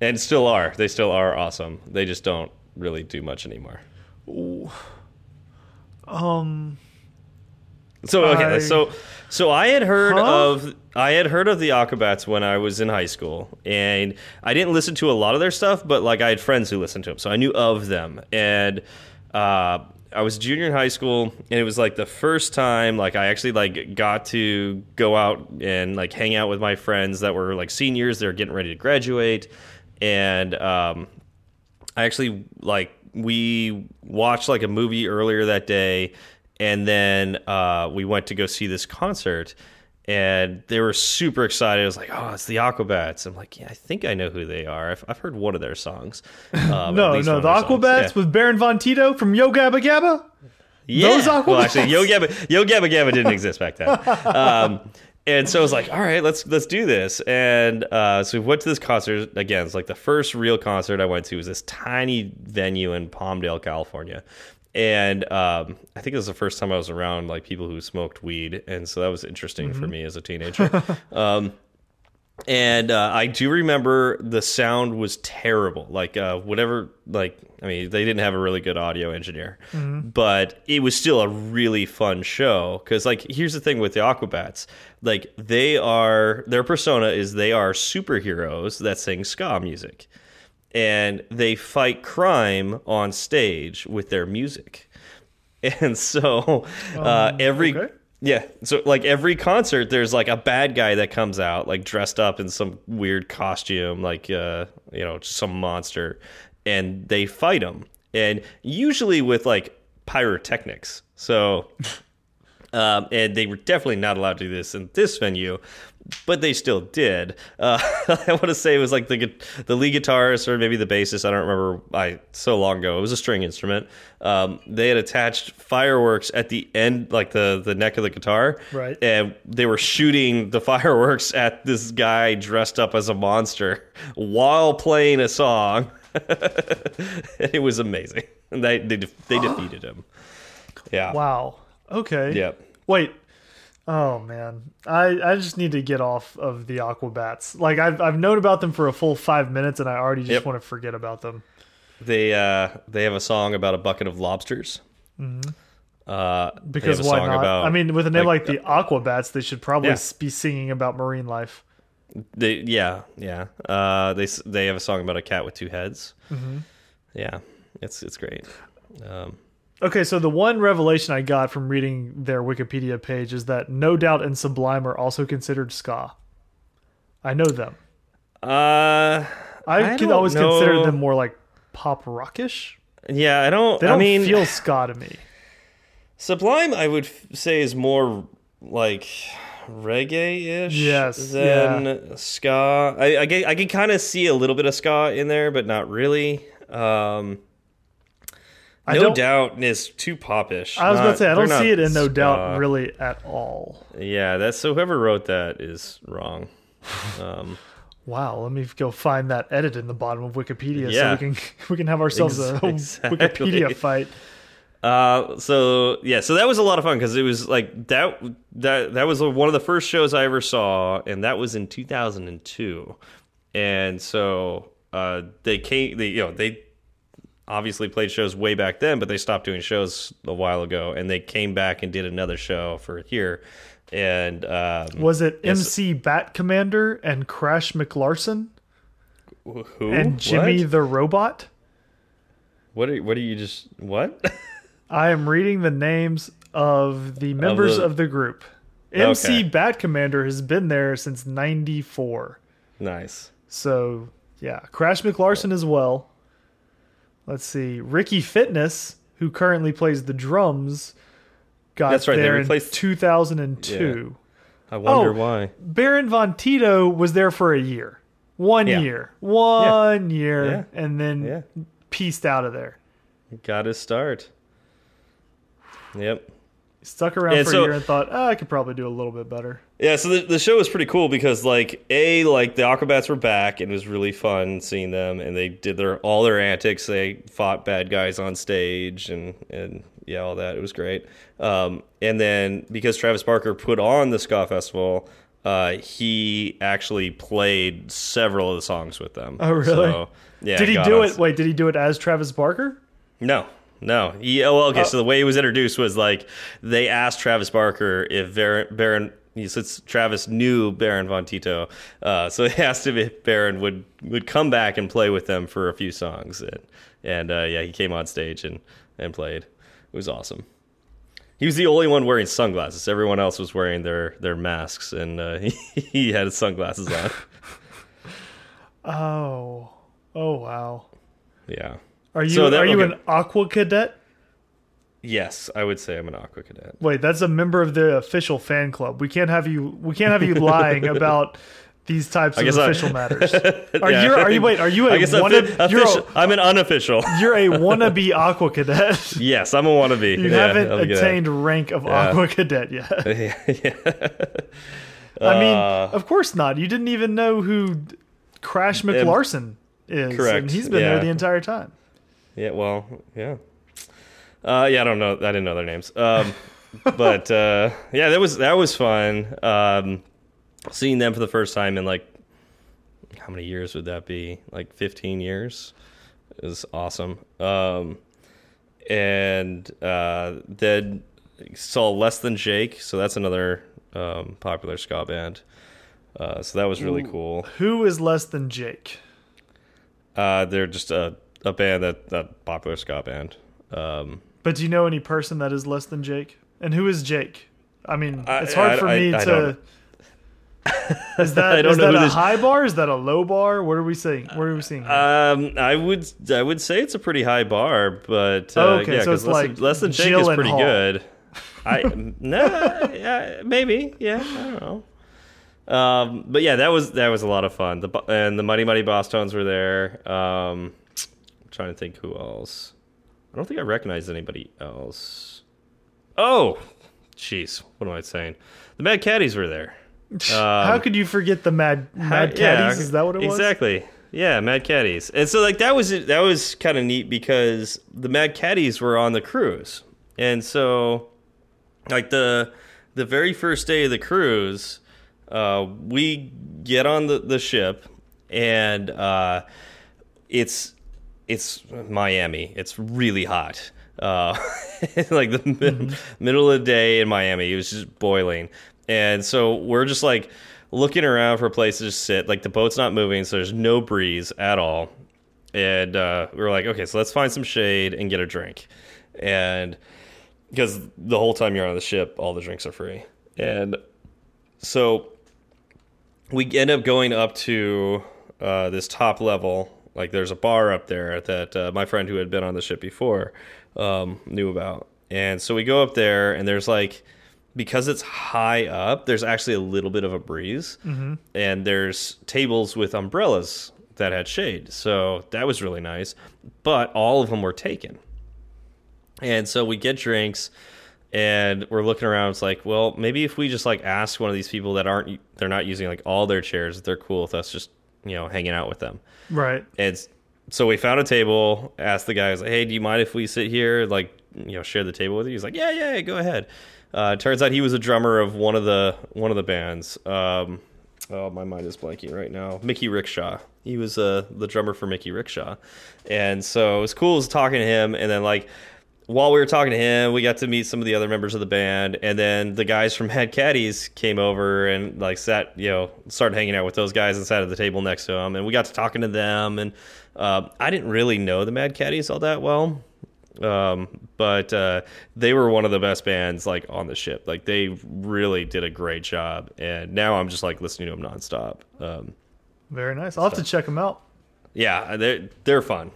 and still are. They still are awesome. They just don't really do much anymore. Um. So okay, I- so so I had heard Huh? of I had heard of the Aquabats when I was in high school, and I didn't listen to a lot of their stuff, but like I had friends who listened to them, so I knew of them. And uh, I was a junior in high school, and it was like the first time like I actually like got to go out and like hang out with my friends that were like seniors. They were getting ready to graduate, and um, I actually like we watched like a movie earlier that day, and then uh, we went to go see this concert, and they were super excited. I was like, "Oh, it's the Aquabats!" I'm like, "Yeah, I think I know who they are. I've, I've heard one of their songs." [laughs] Um, No, no, the of their songs. Aquabats Yeah. with Baron Von Tito from Yo Gabba Gabba. Yeah. Those Aquabats? Well, actually, Yo Gabba, Yo Gabba Gabba didn't exist back then. [laughs] Um, and so I was like, all right, let's let's do this. And uh, so we went to this concert again. It's like the first real concert I went to was this tiny venue in Palmdale, California. And um, I think it was the first time I was around like people who smoked weed, and so that was interesting for me as a teenager. [laughs] um, and uh, I do remember the sound was terrible. Like uh, whatever, like I mean, they didn't have a really good audio engineer, but it was still a really fun show. Because like, here's the thing with the Aquabats, like they are their persona is they are superheroes that sing ska music, and they fight crime on stage with their music, [laughs] and so uh, every okay. Yeah, so like every concert, there's like a bad guy that comes out, like dressed up in some weird costume, like uh, you know, some monster, and they fight him, and usually with like pyrotechnics. So, [laughs] um, and they were definitely not allowed to do this in this venue, but they still did. Uh, [laughs] I want to say it was like the the lead guitarist or maybe the bassist. I don't remember. I so long ago. It was a string instrument. Um, they had attached fireworks at the end, like the the neck of the guitar, Right. And they were shooting the [laughs] fireworks at this guy dressed up as a monster while playing a song. [laughs] it was amazing. And they they, def- they [gasps] defeated him. Yeah. Wow. Okay. Yep. Wait. Oh man, I I just need to get off of the Aquabats. Like I've I've known about them for a full five minutes, and I already just Yep. want to forget about them. They uh they have a song about a bucket of lobsters. Uh, Mm-hmm. Because why not? about- I mean, with a name like, like, the Aquabats, they should probably Yeah. be singing about marine life. They yeah yeah. Uh, they they have a song about a cat with two heads. Mm-hmm. Yeah, it's it's great. Um, Okay, so the one revelation I got from reading their Wikipedia page is that No Doubt and Sublime are also considered ska. I know them. uh, I, I can always consider them more like pop rockish. yeah, I don't. They I don't mean, feel ska to me. Sublime, I would say is more like reggae-ish Yes, than ska. I I, I can kind of see a little bit of ska in there, but not really. Um, I no don't- doubt is too popish. I was about Not- to say I don't see it in No. Doubt really at all. Yeah, that's so. Whoever wrote that is wrong. [sighs] Um, Wow, let me go find that edit in the bottom of Wikipedia Yeah. so we can [laughs] we can have ourselves a [laughs] Wikipedia fight. Uh, so yeah, so that was a lot of fun because it was like that that that was one of the first shows I ever saw, and that was in 2002. And so uh, they came, they you know they obviously played shows way back then, but they stopped doing shows a while ago, and they came back and did another show for here. And um, Was it MC Bat Commander and Crash McLarson who and Jimmy What? the Robot? What are what are you just what? [laughs] I am reading the names of the members the- of the group. MC Okay. Bat Commander has been there since 94. nice. So, yeah, Crash McLarson as well. Let's see. Ricky Fitness, who currently plays the drums, got That's right, they there in replaced- 2002. I wonder Oh. why. Baron Von Tito was there for a year One Yeah. year, one year, Yeah. and then Yeah. pieced out of there. Got his start. Yep. Stuck around And for so- a year and thought, oh, I could probably do a little bit better. Yeah, so the, the show was pretty cool because like a like the Aquabats were back and it was really fun seeing them and they did their all their antics. They fought bad guys on stage and and yeah, all that. It was great. Um, and then because Travis Barker put on the ska festival, uh, he actually played several of the songs with them. Oh, really? So, yeah. did he do it? Wait, did he do it as Travis Barker? No, no. He, oh, okay. so the way he was introduced was like they asked Travis Barker if Baron, Baron since Travis knew Baron von Tito, uh, so [laughs] they asked him if Baron would would come back and play with them for a few songs, and, and uh, yeah, he came on stage and and played. It was awesome. He was the only one wearing sunglasses. Everyone else was wearing their their masks, and uh, he, [laughs] he had his sunglasses on. [laughs] Oh, oh wow. yeah. Are you So that- are you okay. an Aqua Cadet? Yes, I would say I'm an aqua cadet. Wait, that's a member of the official fan club. We can't have you. We can't have you lying [laughs] about these types of guess I- official matters. [laughs] Are Yeah, you? Are you? Wait, are you a I guess wanna, offi- you're, official, a, I'm an unofficial. [laughs] you're a wannabe Aqua Cadet. yes, I'm a wannabe. You Yeah, haven't I'll attained rank of Yeah. Aqua Cadet yet. yeah. I mean, Uh, of course not. You didn't even know who Crash McLarson is, correct, and he's been there the entire time. Yeah, well, yeah. Uh, yeah, I don't know. I didn't know their names. Um, [laughs] but uh, yeah, that was that was fun. Um, seeing them for the first time in like how many years would that be? Like 15 years. is awesome. Um, and uh, then saw Less Than Jake, so that's another um, popular ska band. Uh, so that was really cool. Who is less than Jake? Uh, they're just a, a band that that popular ska band. Um, But do you know any person that is less than Jake? And who is Jake? I mean, I- it's hard I- for I- me I to. [laughs] Is that [laughs] I don't is know that a this- high bar? Is that a low bar? What are we seeing? What are we seeing? here? um, I would I would say it's a pretty high bar, but uh, Oh, okay, yeah, so it's less, like than, less than Jake is pretty good. I [laughs] no, yeah, maybe, yeah, I don't know. Um, but yeah, that was that was a lot of fun. The and the Mighty Mighty Bosstones were there. Um, trying to think who else. I don't think I recognize anybody else. Oh, jeez, what am I saying? The Mad Caddies were there. [laughs] How um, could you forget the Mad Mad yeah, Caddies? is that what it was? Exactly. Yeah, Mad Caddies. And so like that was that was kind of neat because the Mad Caddies were on the cruise. And so like the the very first day of the cruise, uh, we get on the, the ship and uh, it's it's Miami. It's really hot. Uh, [laughs] like the mid- middle of the day in Miami, it was just boiling, and so we're just like looking around for a place to sit. Like the boat's not moving, so there's no breeze at all, and uh, we were like, okay, so let's find some shade and get a drink, and because the whole time you're on the ship, all the drinks are free, and so we end up going up to uh, this top level. Like there's a bar up there that uh, my friend who had been on the ship before um, knew about, and so we go up there, and there's like because it's high up, there's actually a little bit of a breeze, and there's tables with umbrellas that had shade, so that was really nice. But all of them were taken, and so we get drinks and we're looking around. It's like well maybe if we just like ask one of these people that aren't they're not using like all their chairs if they're cool with us just you know hanging out with them. Right. and so we found a table asked the guys like hey do you mind if we sit here like you know share the table with you? He's like yeah yeah, yeah go ahead. Uh, turns out he was a drummer of one of the one of the bands. Um, oh my mind is blanking right now. Mickey rickshaw. He was uh, the drummer for mickey rickshaw. And so it was cool was talking to him and then like while we were talking to him, we got to meet some of the other members of the band, and then the guys from Head Caddies came over and like sat, you know, started hanging out with those guys and sat at the table next to them, and we got to talking to them. And uh, I didn't really know the Mad Caddies all that well, um, but uh, they were one of the best bands like on the ship. Like they really did a great job, and now I'm just like listening to them nonstop. Um, Very nice. I'll have to check them out yeah, they're they're fun.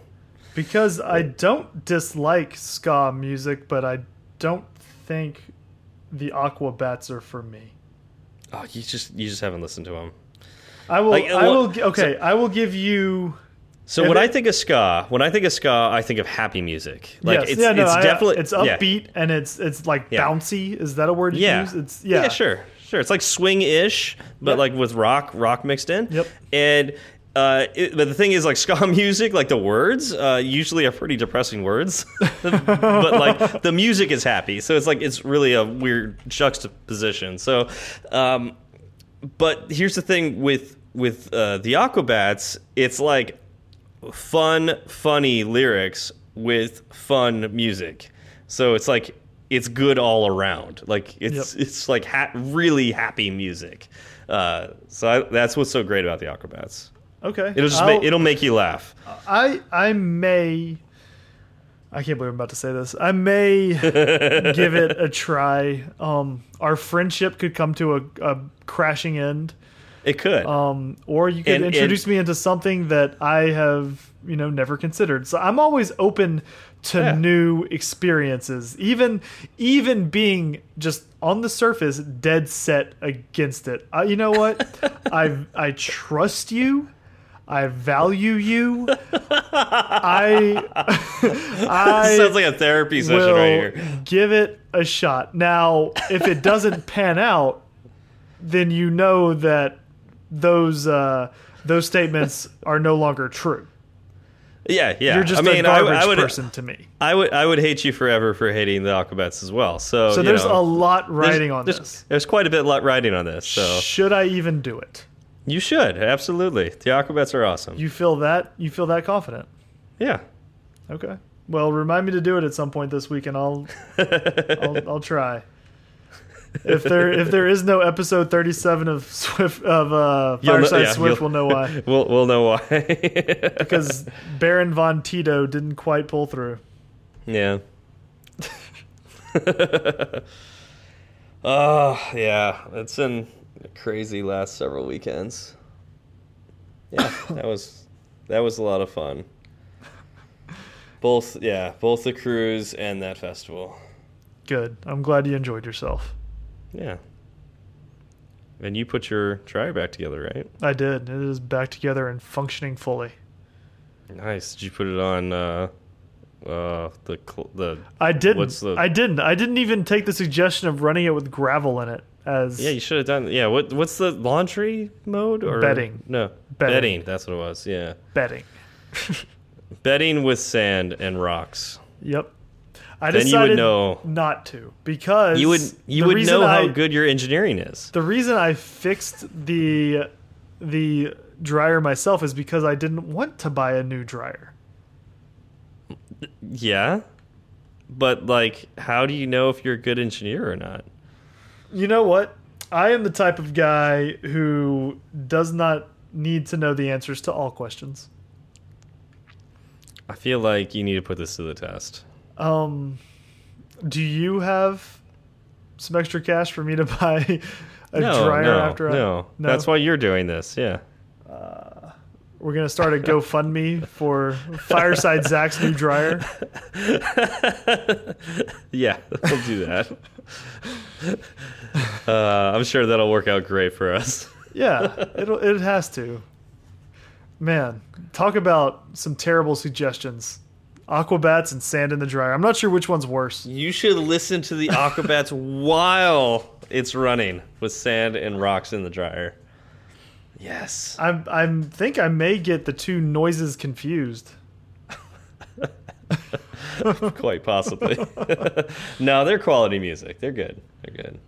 Because I don't dislike ska music, but I don't think the Aquabats are for me. Oh, you just you just haven't listened to them. I will. Like, I will. Okay, I will give you. So when it- I think of ska, when I think of ska, I think of happy music. Like yes, it's yeah, no, it's I- definitely it's yeah. upbeat and it's it's like Yeah. bouncy. Is that a word you Yeah. use? It's yeah, sure, sure. It's like swing-ish, but Yep. like with rock, rock mixed in. Yep. And uh, it, but the thing is, like [laughs] ska music, like the words uh, usually are pretty depressing words, [laughs] but like the music is happy. So it's like it's really a weird juxtaposition. So, um, but here's the thing with with uh, the Aquabats, it's like fun, funny lyrics with fun music. So it's like it's good all around. Like it's Yep. it's like ha really happy music. Uh, so I, that's what's so great about the Aquabats. Okay, It'll just I'll- make, it'll make you laugh. I I may. I can't believe I'm about to say this. I may [laughs] give it a try. Um, our friendship could come to a, a crashing end. It could. um, or you could And- introduce me into something that I have you know never considered. So I'm always open to Yeah. new experiences, even even being just on the surface dead set against it. Uh, you know what? [laughs] I I trust you. I value you. I [laughs] I Sounds like a therapy session right here. give it a shot. Now, if it doesn't [laughs] pan out, then you know that those uh, those statements are no longer true. Yeah, yeah. You're just I mean, a I, garbage I would, person to me. I would, I would hate you forever for hating the Aquabats as well. So, So there's know, a lot riding on there's, this. There's quite a bit li- riding on this. So Should I even do it? You should absolutely. The Aquabats are awesome. You feel that? You feel that confident? yeah. Okay. Well, remind me to do it at some point this week, and I'll [laughs] I'll, I'll try. If there if there is no episode 37 of Swift of uh, You'll know- Fireside yeah, Swift, we'll know why. [laughs] We'll we'll know why. [laughs] because Baron von Tito didn't quite pull through. yeah. oh yeah, it's a crazy last several weekends. Yeah, [coughs] that was that was a lot of fun. Both yeah, both the cruise and that festival. Good. I'm glad you enjoyed yourself. Yeah. And you put your dryer back together, right? I did. It is back together and functioning fully. Nice. Did you put it on uh uh the the I didn't. What's the- I didn't. I didn't even take the suggestion of running it with gravel in it as Yeah, you should have done Yeah, what what's the laundry mode or Bedding. No. Bedding. Bedding, that's what it was. Yeah. bedding. [laughs] Bedding with sand and rocks. Yep. I Then you decided would know. not to because You would you would know how I- good your engineering is. The reason I fixed the the dryer myself is because I didn't want to buy a new dryer. Yeah. But like how do you know if you're a good engineer or not? You know what? I am the type of guy who does not need to know the answers to all questions. I feel like you need to put this to the test. Um, do you have some extra cash for me to [laughs] buy a no, dryer no, after I? no. That's why you're doing this. Yeah. We're gonna start a GoFundMe for Fireside Zach's new dryer. [laughs] Yeah, we'll do that. [laughs] uh, I'm sure that'll work out great for us. Yeah, it'll it has to. Man, talk about some terrible suggestions. Aquabats and sand in the dryer. I'm not sure which one's worse. You should listen to the Aquabats [laughs] while it's running with sand and rocks in the dryer. Yes. I I think I may get the two noises confused. [laughs] Quite possibly. [laughs] no, they're quality music. They're good. They're good.